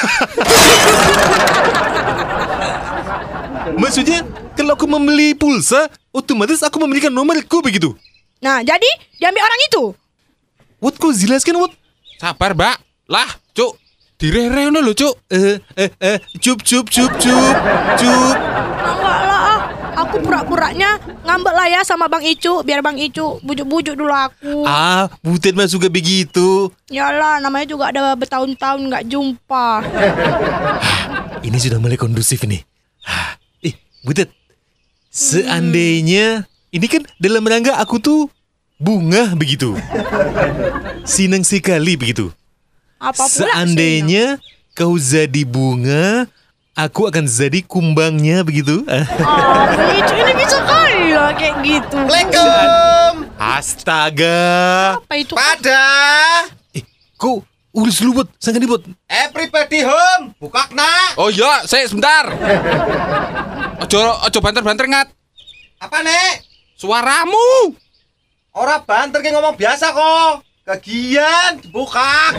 C: Maksudnya, kalau aku membeli pulsa, otomatis aku memberikan nomorku begitu.
E: Nah, jadi diambil orang itu.
C: What kau jelaskan, What?
B: Sabar, Mbak. Lah, Cuk. Direre ngono lho, Cuk.
C: Eh, eh, eh, cup, cup, cup, cup, cup.
E: Enggak lah, ah. aku pura-puranya ngambek lah ya sama Bang Icu, biar Bang Icu bujuk-bujuk dulu aku.
C: Ah, butet mah suka begitu.
E: Yalah, namanya juga ada bertahun-tahun nggak jumpa.
C: Ini sudah mulai kondusif nih. Hah, Eh, butet. Seandainya ini kan dalam rangka aku tuh bunga begitu. Sinang sekali begitu.
E: Apa pula
C: Seandainya kau jadi bunga, aku akan jadi kumbangnya begitu.
E: Icu ini bisa kali lah kayak gitu.
F: Assalamualaikum.
C: Astaga.
E: Apa itu?
F: Pada
C: Eh, kau urus dulu, Bot. Sangat Bot.
F: everybody home. Buka kena.
B: Oh iya, saya sebentar. Ojo ojo banter-banter ngat.
F: Apa nek?
B: Suaramu.
F: Ora banter ki ngomong biasa kok. Kegian buka.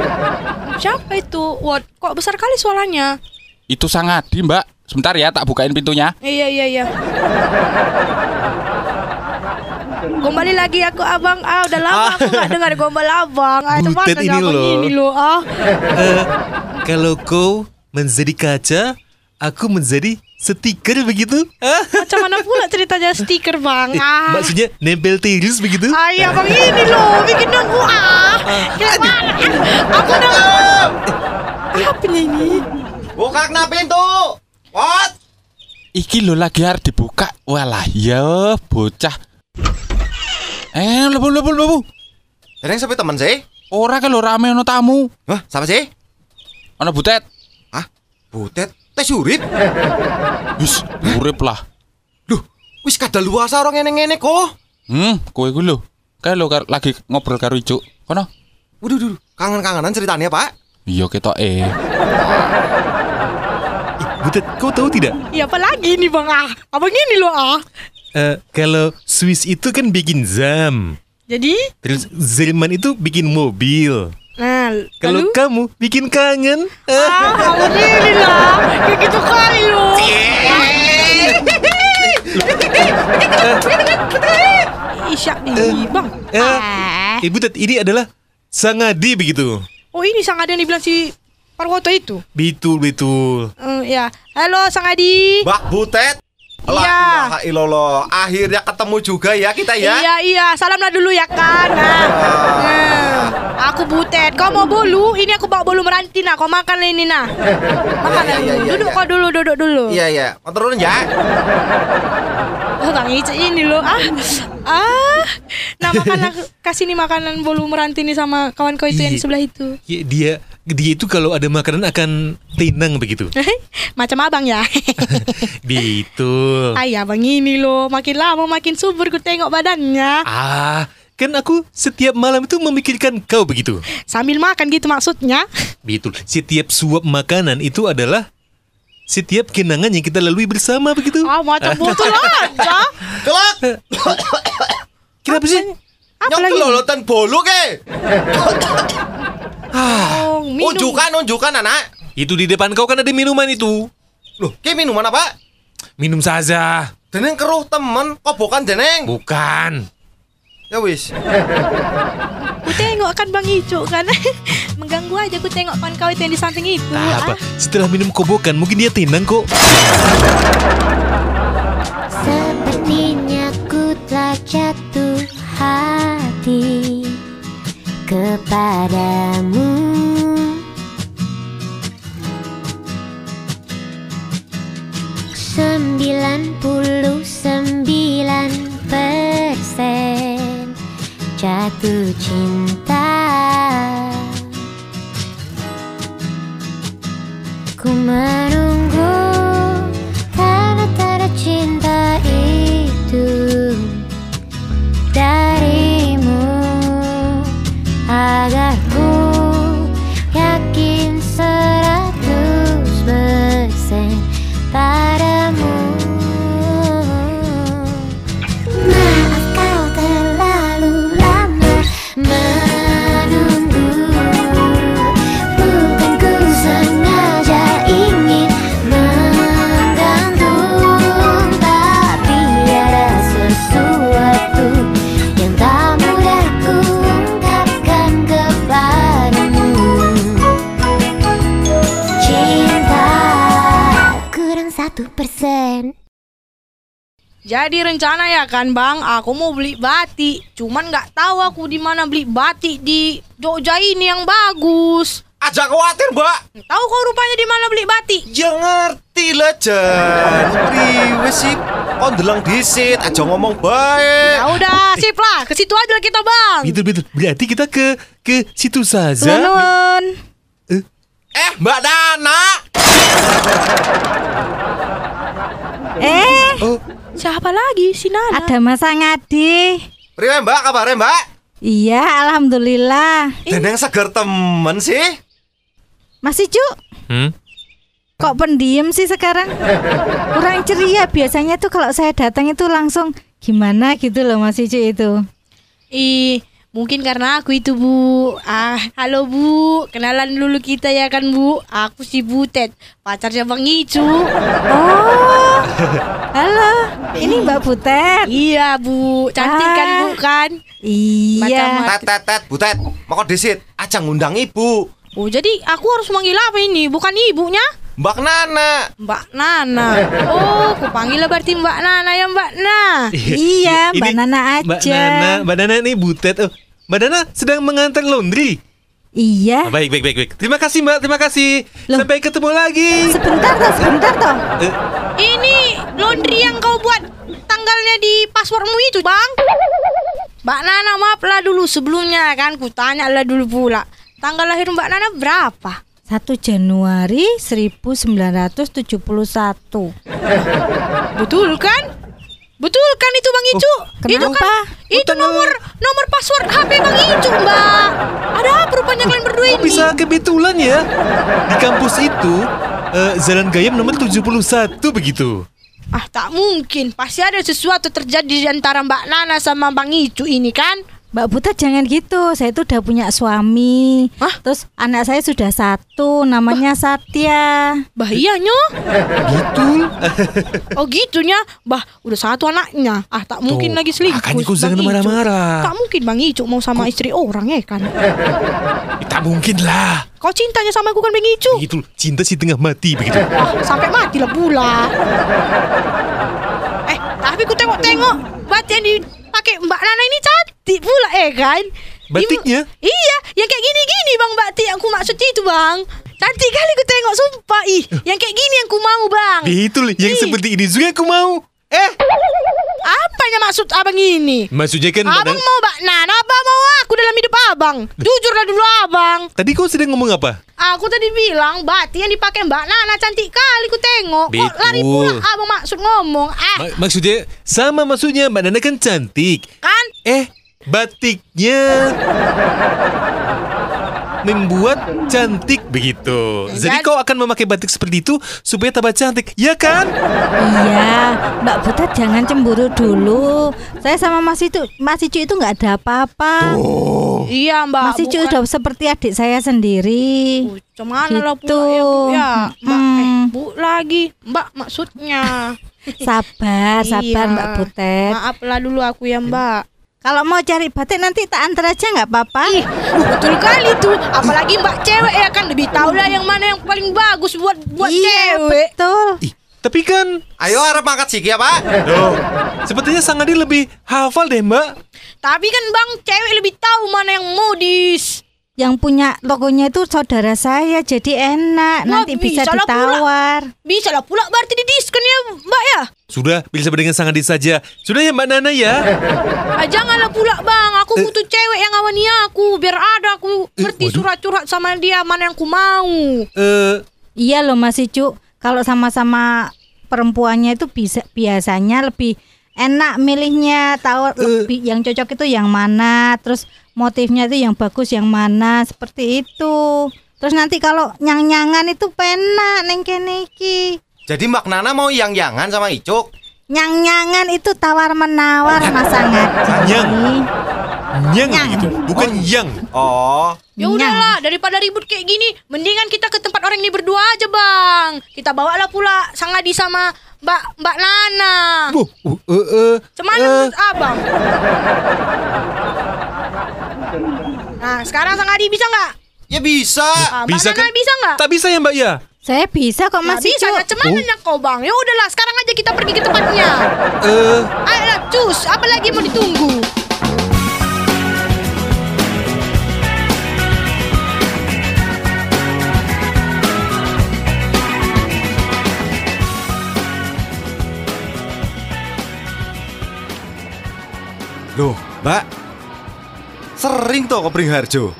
E: Siapa itu? What? Kok besar kali suaranya?
B: Itu sangat di, Mbak. Sebentar ya, tak bukain pintunya.
E: Iya iya iya. Kembali lagi aku abang ah udah lama aku nggak dengar gombal abang. Ah,
C: Butet ini
E: abang
C: loh.
E: Ini loh ah.
C: Eh, kalau kau menjadi kaca, aku menjadi stiker begitu.
E: Macam mana pula ceritanya stiker bang?
C: eh,
E: Ah.
C: maksudnya nempel terus begitu.
E: Ah, iya bang ini loh bikin nunggu ah. Gimana? Aku udah. Apa ini?
F: Buka kena pintu. What?
B: Iki lo lagi harus dibuka. Walah, ya bocah. Eh, lebu lebu lebu.
F: Dereng sampai temen sih?
B: Ora ke lo rame ono tamu.
F: Hah, sama sih?
B: Ono butet.
F: Ah, butet. Tes urip.
B: Wis, urip lah.
F: Duh, wis kada luasa orang ngene-ngene kok.
B: Hmm, kowe ku lho. Kae lo kar- lagi ngobrol karo Icuk. Kono.
F: Waduh, duh, kangen-kangenan ceritanya, Pak.
B: Iya ketok eh.
C: Butet, kau tahu tidak?
E: Iya apa lagi nih bang ah? Abang ini loh ah.
C: Eh, kalau Swiss itu kan bikin jam.
E: Jadi?
C: Terus Jerman itu bikin mobil.
E: Nah,
C: Kalau
E: lalu?
C: kamu bikin kangen. eh,
E: Ah, alhamdulillah. Kayak gitu kali loh. Isyak nih, Bang.
C: eh,
E: Ah.
C: Ibu Tet, ini adalah Sangadi begitu.
E: Oh, ini sang ada yang dibilang si Parwoto itu.
C: Betul, betul.
E: Eh, ya. Halo, Sang Adi.
F: Mbak Butet.
E: Iya.
F: Lah, ilaha illallah. Akhirnya ketemu juga ya kita ya.
E: Iya, iya. Salamlah dulu ya kan. Nah. Nah, Aku butet. Kau mau bolu? Ini aku bawa bolu meranti nah. Kau makan ini nah. Makan
F: Iya, iya,
E: dulu.
F: iya,
E: Duduk
F: iya.
E: kau dulu, duduk dulu.
F: Iya, iya. Mau turun ya?
E: Oh, Bang Ica ini loh. Ah. Ah. Nah, makan aku kasih nih makanan bolu meranti nih sama kawan kau itu yang di
C: Iya.
E: sebelah itu.
C: Ya, dia dia itu kalau ada makanan akan tenang begitu.
E: Macam abang ya.
C: betul.
E: Ay, abang ini loh. Makin lama makin subur ku tengok badannya.
C: Ah, kan aku setiap malam itu memikirkan kau begitu.
E: Sambil makan gitu maksudnya.
C: Betul. Setiap suap makanan itu adalah setiap kenangan yang kita lalui bersama begitu.
E: Ah, macam botol aja.
F: Kelak.
C: Kenapa sih?
E: Apa
F: Nyok
E: lagi?
F: kelolotan bolu ke?
E: Oh, minum.
F: Unjukkan, unjukkan anak.
C: Itu di depan kau kan ada minuman itu.
F: Loh, ki minuman apa?
C: Minum saja.
F: Deneng keruh temen, kok bukan deneng?
C: Bukan.
F: Ya wis.
E: Ku tengok kan Bang Icu kan. Mengganggu aja ku tengok kawan kau itu yang di samping itu.
C: Tak apa.
E: Ah.
C: Setelah minum kobokan mungkin dia tenang kok.
G: Sepertinya ku telah jatuh hati kepadamu. Sembilan puluh sembilan persen jatuh cinta. Ku menunggu
E: Jadi rencana ya kan Bang, aku mau beli batik. Cuman nggak tahu aku di mana beli batik di Jogja ini yang bagus.
F: Aja khawatir, Mbak.
E: Tahu kau rupanya di mana beli batik?
F: Ya ngerti lah, Jan. Priwe sih? Kau ndelang disit, aja ngomong baik.
E: Ya udah, sip lah. Ke situ aja lah kita Bang.
C: Betul betul. Berarti kita ke ke situ saja.
E: Nun.
F: Eh, Mbak Dana.
H: Eh,
C: Oh,
E: Siapa lagi? Si Nana.
H: ada Mas Angadi.
F: Priwe, Mbak, kabarnya, Mbak?
H: Iya, alhamdulillah.
F: Deneng seger temen sih.
H: Masih Cuk?
C: hmm?
H: Kok pendiam sih sekarang? Kurang ceria biasanya tuh kalau saya datang itu langsung gimana gitu loh Mas Icu itu.
E: Ih, mungkin karena aku itu Bu. Ah, halo Bu. Kenalan dulu kita ya kan Bu. Aku si Butet, pacarnya Bang Icu.
H: Oh, halo. Ini Mbak Butet.
E: Iya Bu, cantik kan
H: Ah.
E: Bu kan?
H: Iya.
F: Tet, tet, tet, butet. Mau kau disit, aja ngundang ibu.
E: Oh jadi aku harus manggil apa ini? Bukan ibunya?
F: Mbak Nana.
E: Mbak Nana. Oh, aku panggil berarti Mbak Nana ya Mbak Nah.
H: Iya, Mbak
C: Ini
H: Nana
C: Mbak
H: aja.
C: Nana, Mbak Nana ini butet. Oh, Mbak Nana sedang mengantar laundry.
H: Iya.
C: Oh, baik, baik, baik, baik. Terima kasih Mbak, terima kasih.
H: Loh.
C: Sampai ketemu lagi.
H: Sebentar toh, sebentar toh.
C: Eh,
E: Ini laundry yang kau buat tanggalnya di passwordmu itu, Bang. Mbak Nana maaflah dulu sebelumnya kan ku tanya lah dulu pula. Tanggal lahir Mbak Nana berapa?
H: 1 Januari 1971.
E: Betul kan? Betul kan itu Bang Icu? itu
H: kenapa?
E: kan itu nomor nomor password HP Bang Icu, Mbak. Ada apa rupanya kalian berdua ini?
C: bisa kebetulan ya? Di kampus itu eh, Jalan Gayam nomor 71 begitu.
E: Ah, tak mungkin. Pasti ada sesuatu terjadi di antara Mbak Nana sama Bang Icu ini kan?
H: Mbak Buta jangan gitu. Saya itu udah punya suami.
E: Hah?
H: Terus anak saya sudah satu, namanya Satya.
E: Bahayanya.
C: Gitu.
E: Oh gitunya. Bah, udah satu anaknya. Ah, tak mungkin
C: Tuh,
E: lagi selingkuh.
C: makanya kau jangan marah-marah.
E: Tak mungkin Bang Icuk mau sama istri orang ya kan.
C: Tak mungkin lah.
E: Kau cintanya sama aku kan Bang Icuk.
C: Begitu cinta si tengah mati begitu.
E: Wah, sampai mati lah pula. Eh, tapi ku tengok-tengok batik yang dipakai Mbak Nana ini cantik pula eh kan?
C: Batiknya?
E: Ibu- iya, yang kayak gini-gini Bang batik yang ku maksud itu Bang. Cantik kali ku tengok sumpah ih. Yang kayak gini yang ku mau Bang.
C: Betul, yang
E: Ih.
C: seperti ini juga aku mau. Eh,
E: Apanya maksud abang ini?
C: maksudnya kan
E: Abang
C: Mbak
E: mau Mbak Nana, abang mau aku dalam hidup abang. Jujurlah dulu abang.
C: Tadi kau sedang ngomong apa?
E: Aku tadi bilang batik yang dipakai Mbak Nana cantik kali ku tengok. Kok lari pula abang maksud ngomong. Eh,
C: Ma- maksudnya sama maksudnya Mbak Nana kan cantik.
E: kan?
C: Eh, batiknya membuat cantik begitu. Jadi
E: Jadi-
C: kau akan memakai batik seperti itu supaya tambah cantik, ya kan?
H: Iya, Mbak Buta jangan cemburu dulu. Saya sama Mas itu, Mas Icu itu nggak ada apa-apa.
E: Iya Mbak.
H: Mas Icu
E: bukan-
H: udah seperti adik saya sendiri.
E: Oh, Cuman lah
H: Gitu.
E: pula ya, Bu, ya. Mbak, eh,
H: Hmm.
E: Bu lagi. Mbak maksudnya.
H: Sabar, sabar
E: Iya.
H: Mbak Butet.
E: Maaflah dulu aku ya Mbak.
H: Kalau mau cari batik nanti tak antar aja nggak apa-apa.
E: Ih, betul kali tuh. Apalagi Mbak cewek ya kan lebih tahu lah yang mana yang paling bagus buat buat
H: iya,
E: cewek.
H: betul.
C: Ih, tapi kan
F: Ayo harap angkat sih ya pak.
C: Loh, sepertinya Sang Adi lebih hafal deh, Mbak.
E: Tapi kan Bang cewek lebih tahu mana yang modis.
H: Yang punya logonya itu saudara saya, jadi enak.
E: Wah,
H: nanti bisa
E: bisa lah pula.
H: ditawar.
E: Bisa lah pula berarti di diskon ya Mbak ya.
C: Sudah, bisa dengan Sang Adi saja. Sudah ya Mbak Nana ya?
E: Ah, janganlah pula Bang. Aku butuh cewek yang ngawani aku biar ada aku ngerti
C: waduh.
E: surat-surat sama dia mana yang ku mau.
C: Eh,
H: Iya loh Mas Icu, kalau sama-sama perempuannya itu bisa biasanya lebih enak milihnya, tahu lebih yang cocok itu yang mana, terus motifnya itu yang bagus yang mana, seperti itu. Terus nanti kalau nyang-nyangan itu penak neng kene iki.
F: Jadi Mbak Nana mau yang-yangan sama Icuk.
H: Nyang-nyangan itu tawar menawar Mas Sangat.
C: Nyang. nyang
H: Nyang.
C: gitu, bukan yang.
F: Oh,
E: Ya udahlah, daripada ribut kayak gini, mendingan kita ke tempat orang ini berdua aja, Bang. Kita bawalah pula Sang Adi sama Mbak Mbak Nana.
C: Oh, uh, uh, uh,
E: Cemana
C: eh,
E: menurut Abang? Nah, sekarang Sang Adi bisa nggak?
F: ya bisa.
E: Ah, Mbak
C: bisa
E: Nana
C: kan?
E: bisa nggak?
C: Tak bisa ya Mbak ya?
H: Saya bisa kok Mas
E: bisa,
H: Icu.
E: nah, cemana kau Bang? Ya udahlah, sekarang aja kita pergi ke tempatnya.
C: Eh,
E: Ayolah, cus, apa lagi mau ditunggu?
F: Loh, Mbak. Sering toh ke Pringharjo.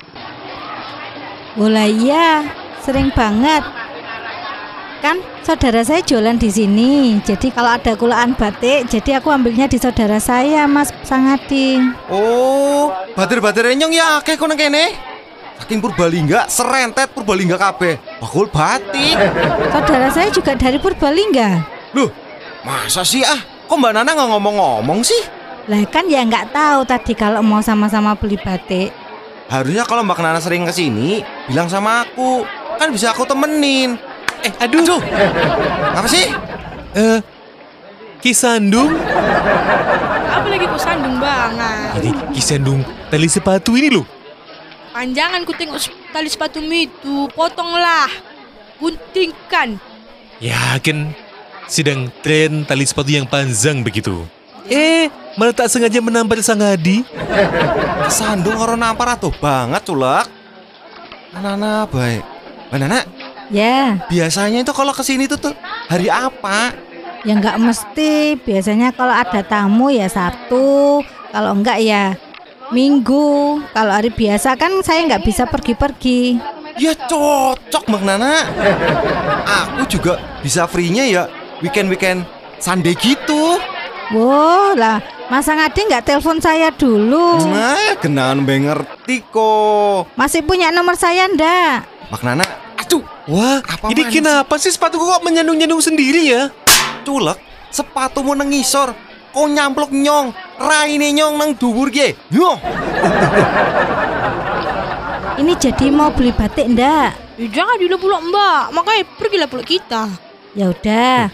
H: Oh lah iya, sering banget. Kan saudara saya jualan di sini. Jadi kalau ada kulaan batik, jadi aku ambilnya di saudara saya, Mas Sangadi.
F: Oh, batir-batir nyong ya akeh kono kene. Saking Purbalingga, serentet Purbalingga kabeh. Bakul batik.
H: Saudara saya juga dari Purbalingga.
F: Loh, masa sih ah? Kok Mbak Nana nggak ngomong-ngomong sih?
H: Lah kan ya nggak tahu tadi kalau mau sama-sama beli batik.
F: Harusnya kalau Mbak Nana sering ke sini, bilang sama aku. Kan bisa aku temenin.
C: eh aduh.
F: Apa sih?
C: Eh, Kisandung.
E: Apa lagi kau sandung banget?
C: Ini Kisandung tali sepatu ini loh.
E: Panjangan ku tengok tali sepatumu itu, potonglah. Guntingkan.
C: Ya kan sedang tren tali sepatu yang panjang begitu. Eh, malah tak sengaja menampar Sang Adi.
F: Sandung karo nampar atuh banget culak. Nana baik. Mbak Nana,
H: Ya,
F: biasanya itu kalau ke sini tuh tuh hari apa?
H: ya nggak mesti. Biasanya kalau ada tamu ya Sabtu, kalau enggak ya Minggu. Kalau hari biasa kan saya nggak bisa pergi-pergi.
F: Ya cocok Mbak Nana. Aku juga bisa free-nya ya weekend-weekend Sunday gitu.
H: Wow, lah Mas Angadi nggak telepon saya dulu.
F: Nah, kenaan mbak ngerti kok.
H: Masih punya nomor saya ndak?
F: Mbak Nana, aduh,
C: Wah,
F: Apa
C: ini kenapa sih sepatu kok menyandung-nyandung sendiri ya?
F: culek, sepatumu nengisor. Kau nyamplok nyong. raine nyong nang dhuwur ki. Yo.
H: Ini jadi mau beli batik ndak?
E: Ya, jangan dulu pula mbak, makanya pergilah pula kita.
H: Ya udah.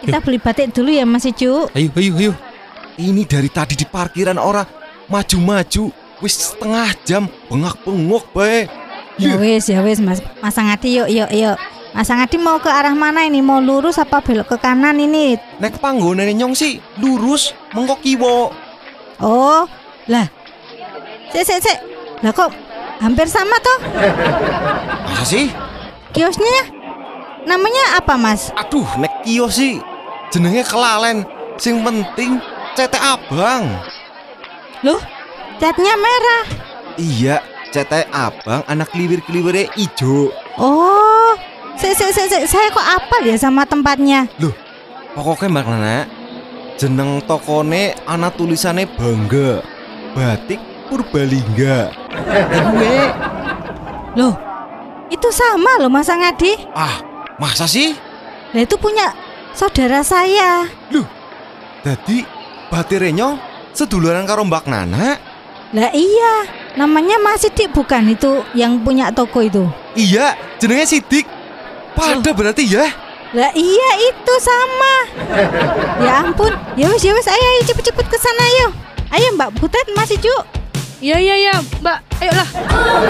H: Kita beli batik dulu ya Mas Icu.
B: Ayo, ayo, ayo.
F: Ini dari tadi di parkiran ora maju-maju. Wis setengah jam bengak-bengok bae.
H: Ya wis, ya wis Mas. Mas Angadi yuk, yuk, yuk. Mas Angadi mau ke arah mana ini? Mau lurus apa belok ke kanan ini?
F: Nek panggonane nyong sih lurus mengko kiwo.
H: Oh, lah. Sik, sik, sik. Lah kok hampir sama toh
F: Masa sih?
H: kiosnya? Namanya apa Mas?
F: Aduh, nek kios sih jenenge kelalen. Sing penting cetek abang.
H: Loh, catnya merah.
F: Iya, cetek abang anak kliwir-kliwire ijo.
H: Oh, sik, sik, sik. saya kok apal ya sama tempatnya?
F: Loh, pokoknya Mbak Nana, jeneng tokone ana tulisane bangga. Batik Purbalingga. Gue,
H: Loh, itu sama loh Mas Angadi.
F: ah, masa sih?
H: Lah itu punya saudara saya.
F: Dadi batirenya seduluran karo Mbak Nana.
H: Lah iya, namanya Mas Sidik bukan itu yang punya toko itu.
F: Iya, jenenge Sidik. Pada berarti ya.
H: Lah iya itu sama. ya ampun, ya wis ya wis ayo, ayo cepet-cepet ke sana ayo. Ayo Mbak Butet Mas Icu.
E: Ya ya ya, mbak, ayolah.
I: Oh,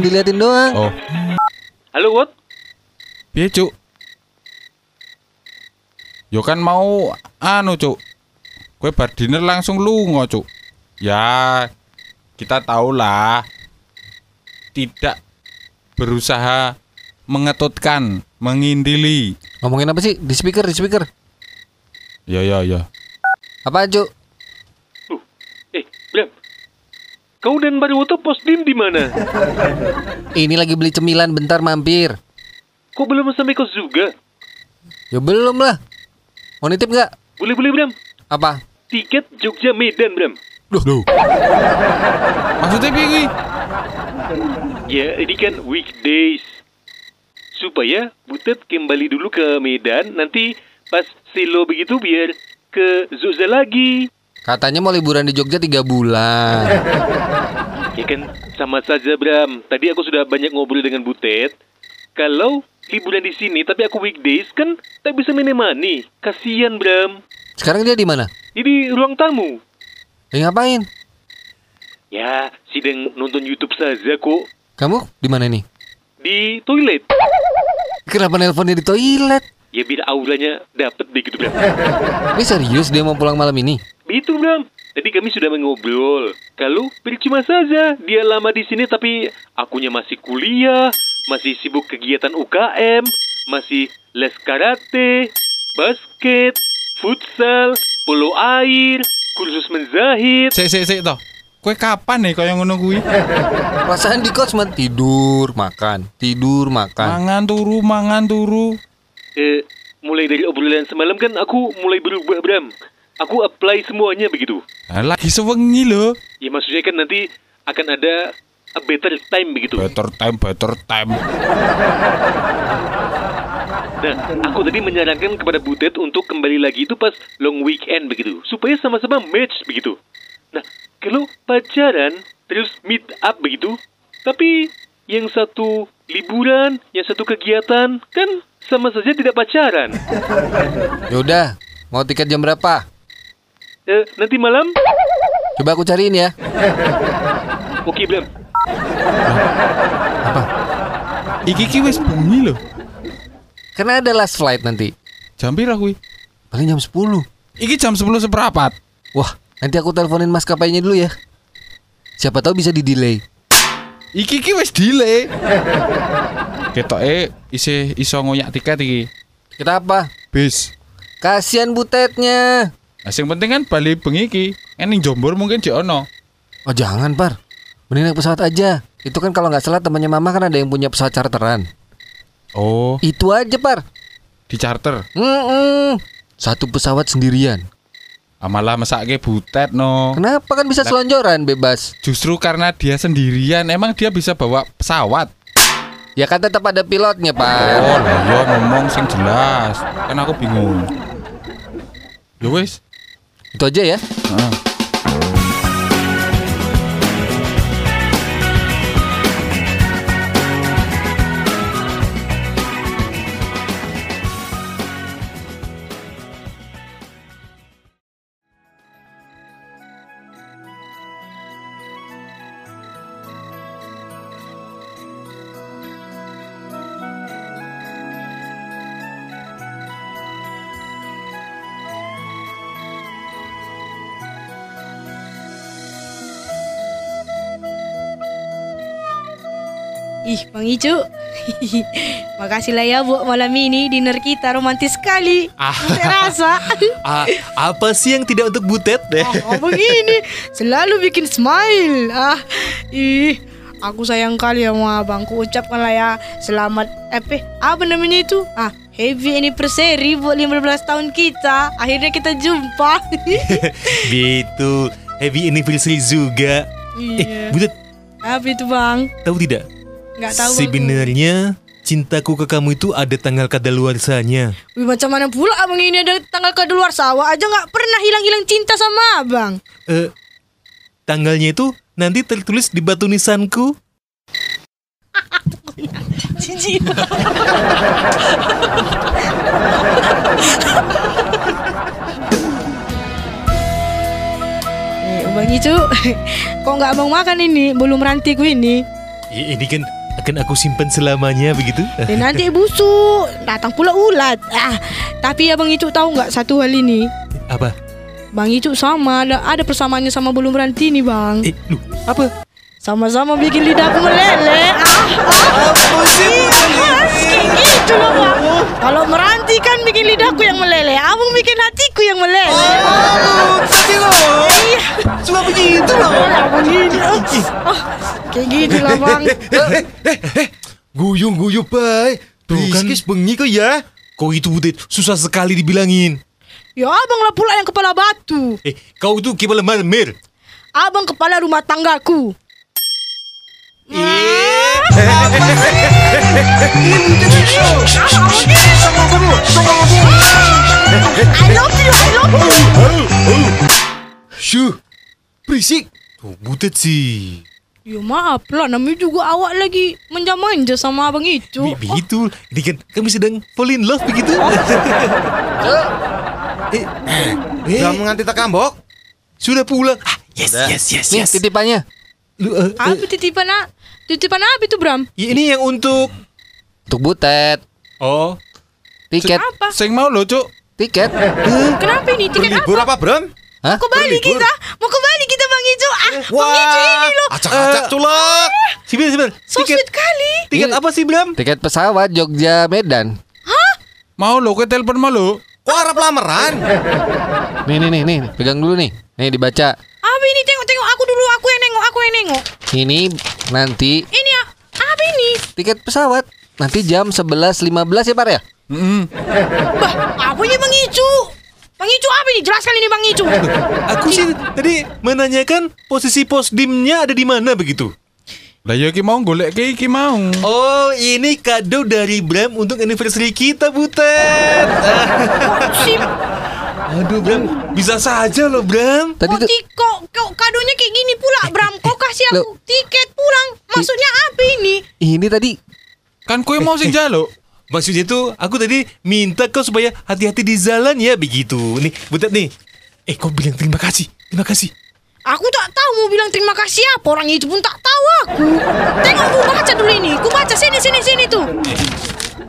A: jangan diliatin doang.
B: Oh,
D: Halo, what?
B: piye, Cuk? Yo kan mau anu, Cuk. Kue bar dinner langsung lungo, Cuk. Ya, kita tahulah tidak berusaha mengetutkan, mengindili.
A: Ngomongin apa sih? Di speaker, di speaker.
B: Ya, ya, ya.
A: Apa Cuk?
D: Loh, eh, Bram. Kau dan Mariwoto pos dim di mana?
A: Ini lagi beli cemilan bentar mampir.
D: Kok belum sampai kos juga?
A: Ya belum lah. Mau nitip nggak?
D: Boleh boleh Bram.
A: Apa?
D: Tiket Jogja Medan Bram.
B: Duh. Maksudnya piye iki?
D: Ya, ini kan weekdays. Supaya Butet kembali dulu ke Medan, nanti pas silo begitu biar ke Zogja lagi.
A: Katanya mau liburan di Jogja tiga bulan.
D: Ya kan sama saja Bram. Tadi aku sudah banyak ngobrol dengan Butet. Kalau liburan di sini tapi aku weekdays kan tak bisa menemani. Kasihan Bram.
A: Sekarang dia di mana?
D: Di ruang tamu.
A: Lagi ngapain?
D: Ya, sedang nonton YouTube saja kok.
A: Kamu di mana nih?
D: Di toilet.
A: Kenapa nelponnya di toilet?
D: Ya biar auranya dapet begitu Bram.
A: Ini serius dia mau pulang malam ini?
D: Begitu Bram. Tadi kami sudah mengobrol. Kalau percuma saja dia lama di sini tapi akunya masih kuliah, masih sibuk kegiatan UKM, masih les karate, basket, futsal, polo air, kursus menjahit.
B: Sik, sik, sik toh. Kue kapan nih kaya ngono kuwi?
A: Perasaan di kos tidur, makan, tidur, makan.
B: Mangan turu, mangan turu.
D: Eh, mulai dari obrolan semalam kan aku mulai berubah Bram. Aku apply semuanya begitu.
B: Lagi sewengi loh.
D: Ya maksudnya kan nanti akan ada a better time begitu.
B: Better time, better time.
D: Nah, aku tadi menyarankan kepada Butet untuk kembali lagi itu pas long weekend begitu, supaya sama-sama match begitu. Nah, kalau pacaran terus meet up begitu, tapi yang satu liburan, yang satu kegiatan, kan sama saja tidak pacaran.
A: Yaudah, mau tiket jam berapa?
D: Eh, nanti malam?
A: Coba aku cariin ya.
D: Oke, belum.
B: Iki ki wis bengi lho.
A: Karena ada last flight nanti.
B: Jam pira kuwi?
A: Paling jam 10.
B: Iki jam 10 seperempat.
A: Wah, nanti aku teleponin maskapainya dulu ya. Siapa tahu bisa di delay.
B: Iki ki wis delay. Ketoke isih iso ngoyak tiket iki.
A: Kita apa?
B: Bis.
A: Kasihan butetnya.
B: Nah, sing penting kan bali bengi iki. Ening Jombor mungkin jek ono.
A: Oh jangan par. Mending naik pesawat aja. Itu kan kalau nggak salah temannya mama kan ada yang punya pesawat charteran.
B: Oh,
A: Itu aja par.
B: di charter.
A: Mm-mm. Satu pesawat sendirian.
B: Ah, malah mesake butet no.
A: Kenapa kan bisa selonjoran bebas?
B: Justru karena dia sendirian, emang dia bisa bawa pesawat.
A: Ya kan tetap ada pilotnya
B: Oh,
A: pak.
B: lah iya ngomong sing jelas. Kan aku bingung. Ya wis.
A: Itu aja ya.
B: Heeh.
E: Ih, Bang Icu. Makasih lah ya buat malam ini dinner kita romantis sekali.
C: Ah.
E: Saya rasa.
C: Ah, apa sih yang tidak untuk butet deh?
E: Oh, begini, selalu bikin smile. Ah, ih, aku sayang kali sama abangku. Ucapkan lah ya selamat apa? Apa namanya itu? Ah, happy anniversary buat 15 tahun kita. Akhirnya kita jumpa.
C: Gitu. Happy anniversary juga. Eh,
E: iya.
C: butet,
E: Apa itu bang?
C: tahu tidak?
E: Nggak tahu. aku.
C: Sebenarnya cintaku ke kamu itu ada tanggal kadaluarsanya.
E: Wih, macam mana pula abang ini ada tanggal ke luar sawah aja nggak pernah hilang-hilang cinta sama abang.
C: Eh, tanggalnya itu nanti tertulis di batu nisanku.
E: Eh, Bang Icu, kok nggak mau makan ini? Belum rantiku ini.
C: Ini kan akan aku simpan selamanya begitu.
E: Dan nanti busuk, datang pula ulat. Ah, tapi ya Bang Icu tahu nggak satu hal ini?
C: Apa?
E: Bang Icu sama ada ada persamaannya sama belum ranti nih Bang.
C: Eh, lu apa?
E: Sama-sama bikin lidahku meleleh. Ah, ah. Kayak loh Bang. Kalau meranti kan bikin lidahku yang meleleh, abang bikin hatiku yang meleleh.
F: Tadi lo
E: Iya,
F: Suka begitu loh
E: lah begini. Oh, kayak gitu lah Bang.
F: Guyung-guyung baik
C: Tuh kan.
F: Biskis bengi kok ya
C: Kau itu butet susah sekali dibilangin.
E: Ya abang lah pula yang kepala batu.
C: Eh, kau itu kepala marmer.
E: Abang kepala rumah tanggaku. I love you, I love you.
F: Syuh Berisik
C: Tuh, butet sih.
E: Ya maaf lah, namanya juga awak lagi manja-manja sama abang itu.
C: Be- begitu. Ini kan kami sedang fall in love begitu. eh, eh,
F: Udah menganti tak kambok
C: sudah pulang. Ah, yes, yes, yes,
A: Nih
C: yes.
A: titipannya.
C: Lu, eh, eh,
E: Apa titipan ah? Titipan apa itu Bram?
C: ya, ini yang untuk
A: Untuk butet.
C: Oh,
A: Tiket.
E: Apa?
B: Sing mau lo, Cuk.
A: Tiket.
E: Kenapa ini? Tiket apa?
F: Berlibur apa Bram?
A: Hah?
E: Mau ke Bali
F: Berlibur.
E: kita? Mau ke Bali kita Bang Ijo? Ah, Bang Ijo ini loh.
F: Acak-acak culak
C: sebentar, sebentar.
E: So
C: Tiket,
E: sweet kali.
C: tiket
A: Ini-
C: apa sih, Bram?
A: Tiket pesawat Jogja Medan.
B: Mau lo ke telepon mau lo.
F: Kok harap lamaran?
A: Nih nih nih nih, pegang dulu nih. Nih dibaca.
E: Apa ini? Yang nengok. Aku yang nengok.
A: Ini nanti
E: Ini ah, apa ini?
A: tiket pesawat. Nanti jam 11.15 ya, Par ya?
B: Heeh.
E: Bah, apa ini Bang Ijo apa ini? Jelaskan ini Bang Ijo.
C: Aku sih tadi menanyakan posisi pos dimnya ada di mana begitu.
B: Lah ya ki mau golek ke iki mau.
C: Oh, ini kado dari Bram untuk anniversary kita, Butet.
E: Si
C: Aduh Bram, bisa saja loh Bram.
A: Tadi
E: Kok,
A: tuh
E: kok, kok kadonya kayak gini pula Bram Kok kasih aku
A: Loh.
E: tiket pulang Maksudnya apa ini?
A: ini tadi
B: Kan kue mau sing jaluk.
C: Maksudnya tuh aku tadi minta kau supaya hati-hati di jalan ya begitu. Nih, butet nih. Eh kau bilang terima kasih, terima kasih.
E: Aku tak tahu mau bilang terima kasih apa Orang itu pun tak tahu aku Tengok aku baca dulu ini Aku baca sini sini sini tuh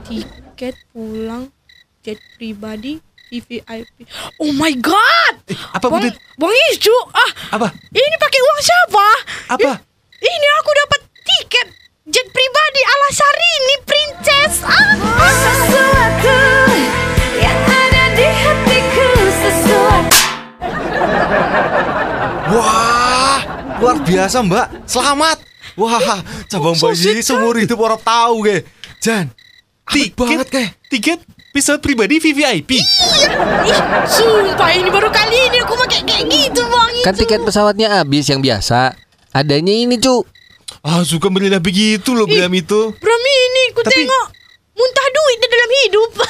E: Tiket pulang Jet pribadi VVIP Oh my god
C: apa,
E: Bang,
C: Budit?
E: Bang Ijo ah,
C: Apa?
E: Ini pakai uang siapa?
C: Apa?
E: I- Ini aku dapat tiket Jet pribadi ala Sarini Princess ah.
G: Sesuatu yang ada di hatiku Sesuatu
F: Wah, luar biasa Mbak. Selamat. Wah, cabang bayi seumur hidup orang tahu ke. Jan, apik banget ke.
C: Tiket pesawat pribadi VVIP.
E: Ih, sumpah ini baru kali ini aku pakai kayak gitu Bang
A: kan tiket pesawatnya habis yang biasa. Adanya ini cu.
C: Ah, suka merilah begitu loh Bram itu.
E: Bram ini ku
C: Tapi-
E: tengok muntah duit di dalam hidup.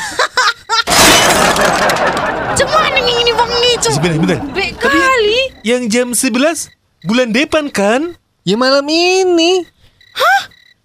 E: Cuman yang ini Bang Ijo.
C: Sebentar, sebentar.
E: Baik kali.
C: Yang jam 11 bulan depan kan?
A: Ya malam ini.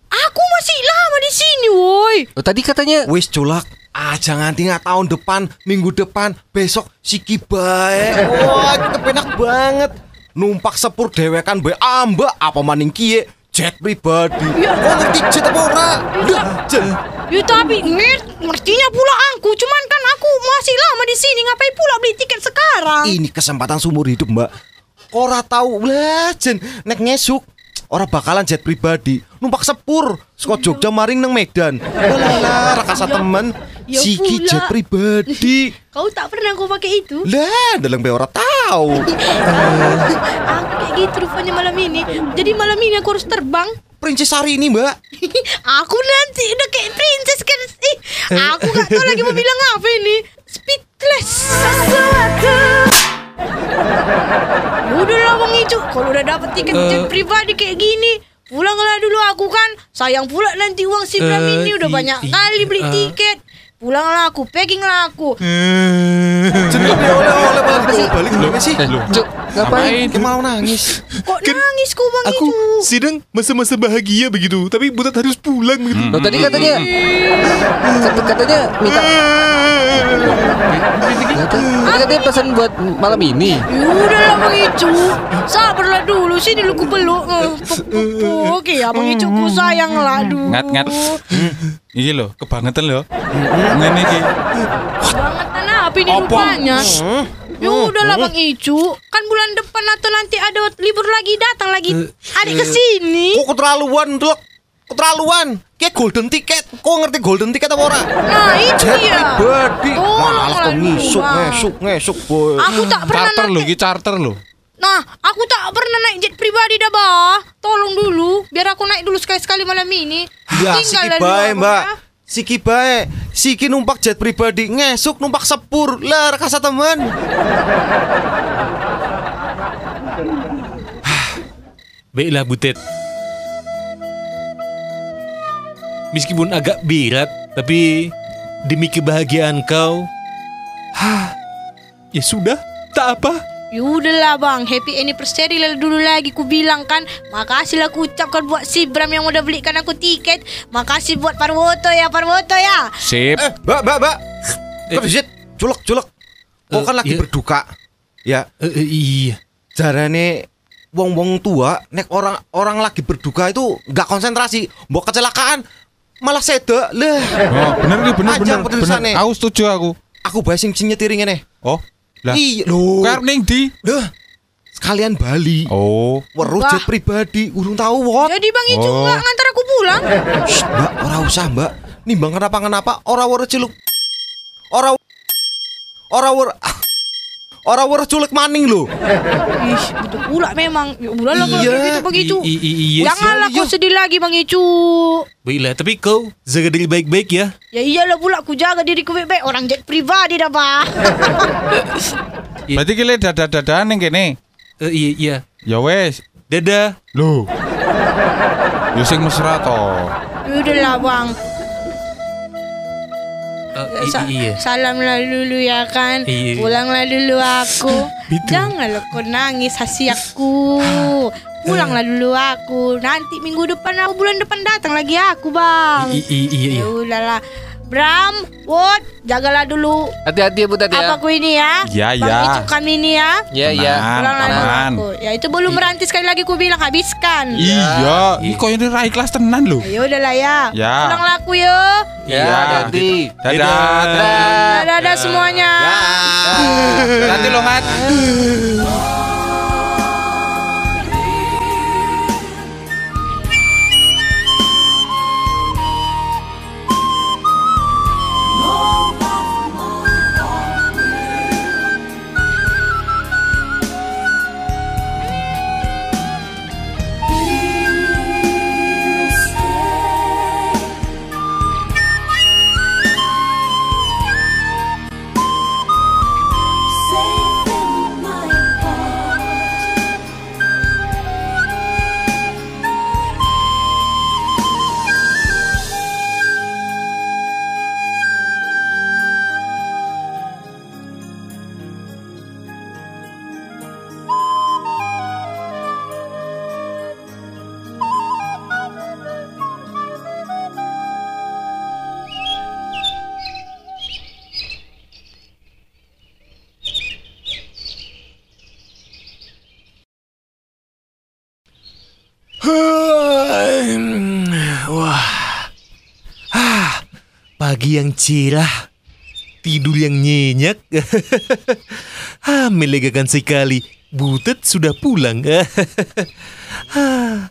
E: Aku masih lama di sini, woi.
A: Oh, tadi katanya
F: Wis culak. Ah, jangan tinggal tahun depan, minggu depan, besok siki bae. Wah, kepenak banget. Numpak sepur dewekan bae ambak apa maning kie jet pribadi. Kok ngerti jet apa ora? Lah, jet.
E: Ya tapi ngerti, ngertinya pula aku. Cuman kan aku masih lama di sini. Ngapain pula beli tiket sekarang?
F: Ini kesempatan seumur hidup, Mbak. Ora tahu lah, jen nek ngesuk. Ora bakalan jet pribadi, numpak sepur, saka Jogja maring nang Medan. Lah, rakasa temen,
E: Ya
F: siki jet pribadi.
E: Kau tak pernah kau pakai itu?
F: Lah, dalam be ora tahu.
E: aku kayak gitu rupanya malam ini. Jadi malam ini aku harus terbang.
F: Princess hari ini, Mbak.
E: aku nanti udah kayak princess kan. Ih, aku gak tahu lagi mau bilang apa ini. Speechless.
G: Sesuatu
E: Ya udahlah Bang Ijo, kalau udah dapet tiket jet pribadi kayak gini, pulanglah dulu aku kan. Sayang pula nanti uang si Bram
C: Eh,
E: ini udah banyak kali beli
C: ah.
E: tiket. Pulanglah aku, packing lah aku.
F: Jenenge oleh-oleh balik kok balik lho sih.
A: Cu, ngapain?
F: Kayak mau nangis.
E: Kok nangis kok Bang
C: Aku
E: Ijo?
C: sedang masa-masa bahagia begitu, tapi butet harus pulang begitu.
A: Loh, tadi katanya kata- katanya minta. Tadi katanya pesan buat malam ini.
E: Ya udahlah Bang Ijo. Sabarlah dulu, sini lu ku peluk. Eh. Oke ya Bang Ijo, ku sayang lah. Aduh.
B: Iki lho, kebangetan lho. Ngene iki.
E: Bangetan apa ini rupanya? Ya udahlah Bang Icu, kan bulan depan atau nanti ada libur lagi datang lagi adik ke sini.
F: Kok keterlaluan, Dok? Keterlaluan. Kayak golden ticket. Kok ngerti golden ticket apa ora?
E: Nah, itu
F: pribadi.
E: Tolonglah
F: Malah kok ngisuk, ngesuk, ngesuk, boy.
E: Aku tak pernah
B: Charter lho, iki charter lho.
E: Nah, aku tak pernah naik jet pribadi dah, Bah. Tolong dulu, biar aku naik dulu sekali-sekali malam ini.
F: Ya,
E: Tinggal aku,
F: Mbak.
E: ya.
F: Siki bae. Siki numpak jet pribadi, ngesuk numpak sepur. Lah, rekasa temen.
C: Baiklah Butet. Meskipun agak berat, tapi demi kebahagiaan kau, hah, ya sudah, tak apa.
E: Ya udahlah bang, happy anniversary lah dulu lagi ku bilang kan. Makasih lah ku ucapkan buat si Bram yang udah belikan aku tiket. Makasih buat Parwoto ya, Parwoto ya.
B: Sip.
F: Eh, Mbak, Mbak, Mbak.
C: Eh.
F: Terus, Jet. Culek, culek. Kok
C: Eh,
F: kan lagi
C: iya.
F: berduka. Ya,
C: Eh, eh, iya.
F: jarane wong-wong tua nek orang orang lagi berduka itu nggak konsentrasi mbok kecelakaan malah seda lah
B: Oh, bener bener bener. bener. Aku setuju aku.
F: aku bae sing sing nyetiri ngene
B: Oh, lah.
F: iya lho
B: Kowe arep ning ndi?
F: Lah, sekalian Bali
B: Oh.
F: weruh jet pribadi urung tahu what
E: Jadi bang Icu
B: Oh.
E: nggak ngantar aku pulang.
F: Shh, mbak ora usah mbak nimbang kenapa kenapa ora weruh ciluk ora ora weruh ora weruh culik maning lho
E: Ih, betul pula memang. Ya udahlah kalau
F: Iya.
E: kayak gitu bang Icu.
C: Iya,
E: Janganlah
F: iya.
E: kau sedih lagi bang Icu.
C: Baiklah, tapi kau jaga diri baik-baik ya.
E: Ya iyalah pula aku jaga diriku baik-baik. Orang jet pribadi dah bah.
B: Berarti kile dadah-dadahan ning kene.
C: Eh, iya, iya.
B: Ya wes.
C: Dadah.
B: Loh. Ya sing mesra to.
E: Ya udahlah bang.
C: Eh, i-
E: Sa-
C: iya.
E: Salamlah dulu ya kan.
C: Iya.
E: Pulanglah dulu aku.
C: Betul.
E: Janganlah kau nangis hasiaku. Pulanglah dulu aku. Nanti minggu depan atau bulan depan datang lagi aku, Bang.
C: Iya iya.
E: Ya udahlah. Bram, Wot, jagalah dulu
A: Hati-hati ya Butet ya.
E: apaku ini ya.
B: Ya,
E: Bang
B: ya.
E: Icu kami ini ya.
A: Ya ya.
B: Tenang,
E: dulu
B: aman.
E: aku. Ya itu belum berhenti sekali lagi ku bilang habiskan.
B: Iya, ini kok ini rai kelas tenan loh.
E: Ya udahlah ya.
B: Ya.
E: Pulanglah aku ya.
A: Ya,
B: Iya.
A: hati-hati.
B: Dadah.
E: Dadah, dadah semuanya.
B: Nanti lo ngat.
C: pagi yang cerah. Tidur yang nyenyak. ah, melegakan sekali. Butet sudah pulang. ah,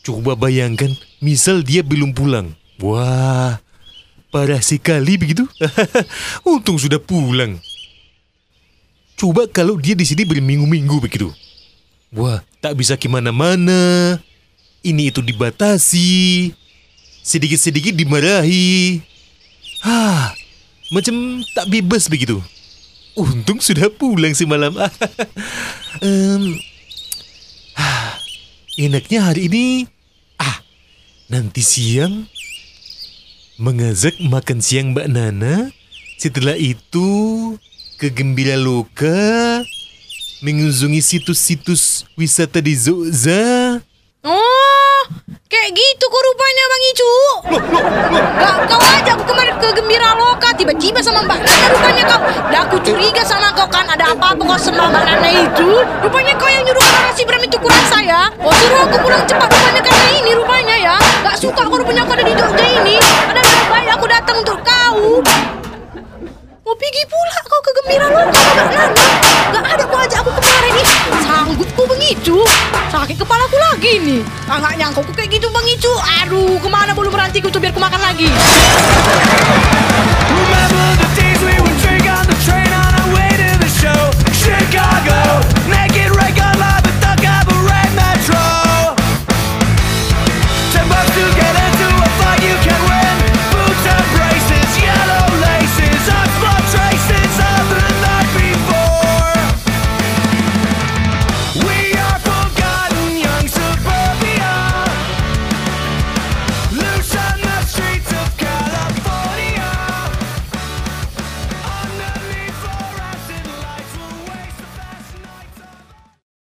C: coba bayangkan, misal dia belum pulang. Wah, parah sekali begitu. Untung sudah pulang. Coba kalau dia di sini berminggu-minggu begitu. Wah, tak bisa ke mana-mana. Ini itu dibatasi. Sedikit-sedikit dimarahi. Hah, macam tak bebas begitu. Untung sudah pulang semalam. Em, ah, enaknya hari ini, ah, nanti siang mengajak makan siang Mbak Nana. Setelah itu ke Gembira Loka, mengunjungi situs-situs wisata di Zogza.
E: Oh, kayak gitu kok rupanya Bang Icu. Gak, kau aja aku kemarin ke Gembira Loka tiba-tiba sama Mbak Nana rupanya kau. Dah aku curiga sama kau kan ada apa-apa kau sama Mbak Nana itu. Rupanya kau yang nyuruh orang si Bram itu kurang saya. Oh suruh aku pulang cepat rupanya karena ini rupanya ya. Gak suka kau rupanya aku ada di Jogja ini. Ada lebih baik aku datang untuk kau. Mau pergi pula kau kegembira lu Gak ada kau ajak aku kemarin nih Sanggup kau mengicu. Sakit kepala aku lagi nih Agak nyangka aku kayak gitu mengicu. Aduh ke mana bulu kau tuh biar aku makan lagi.
J: Remember the days we would drink on the train on our way to the show. Chicago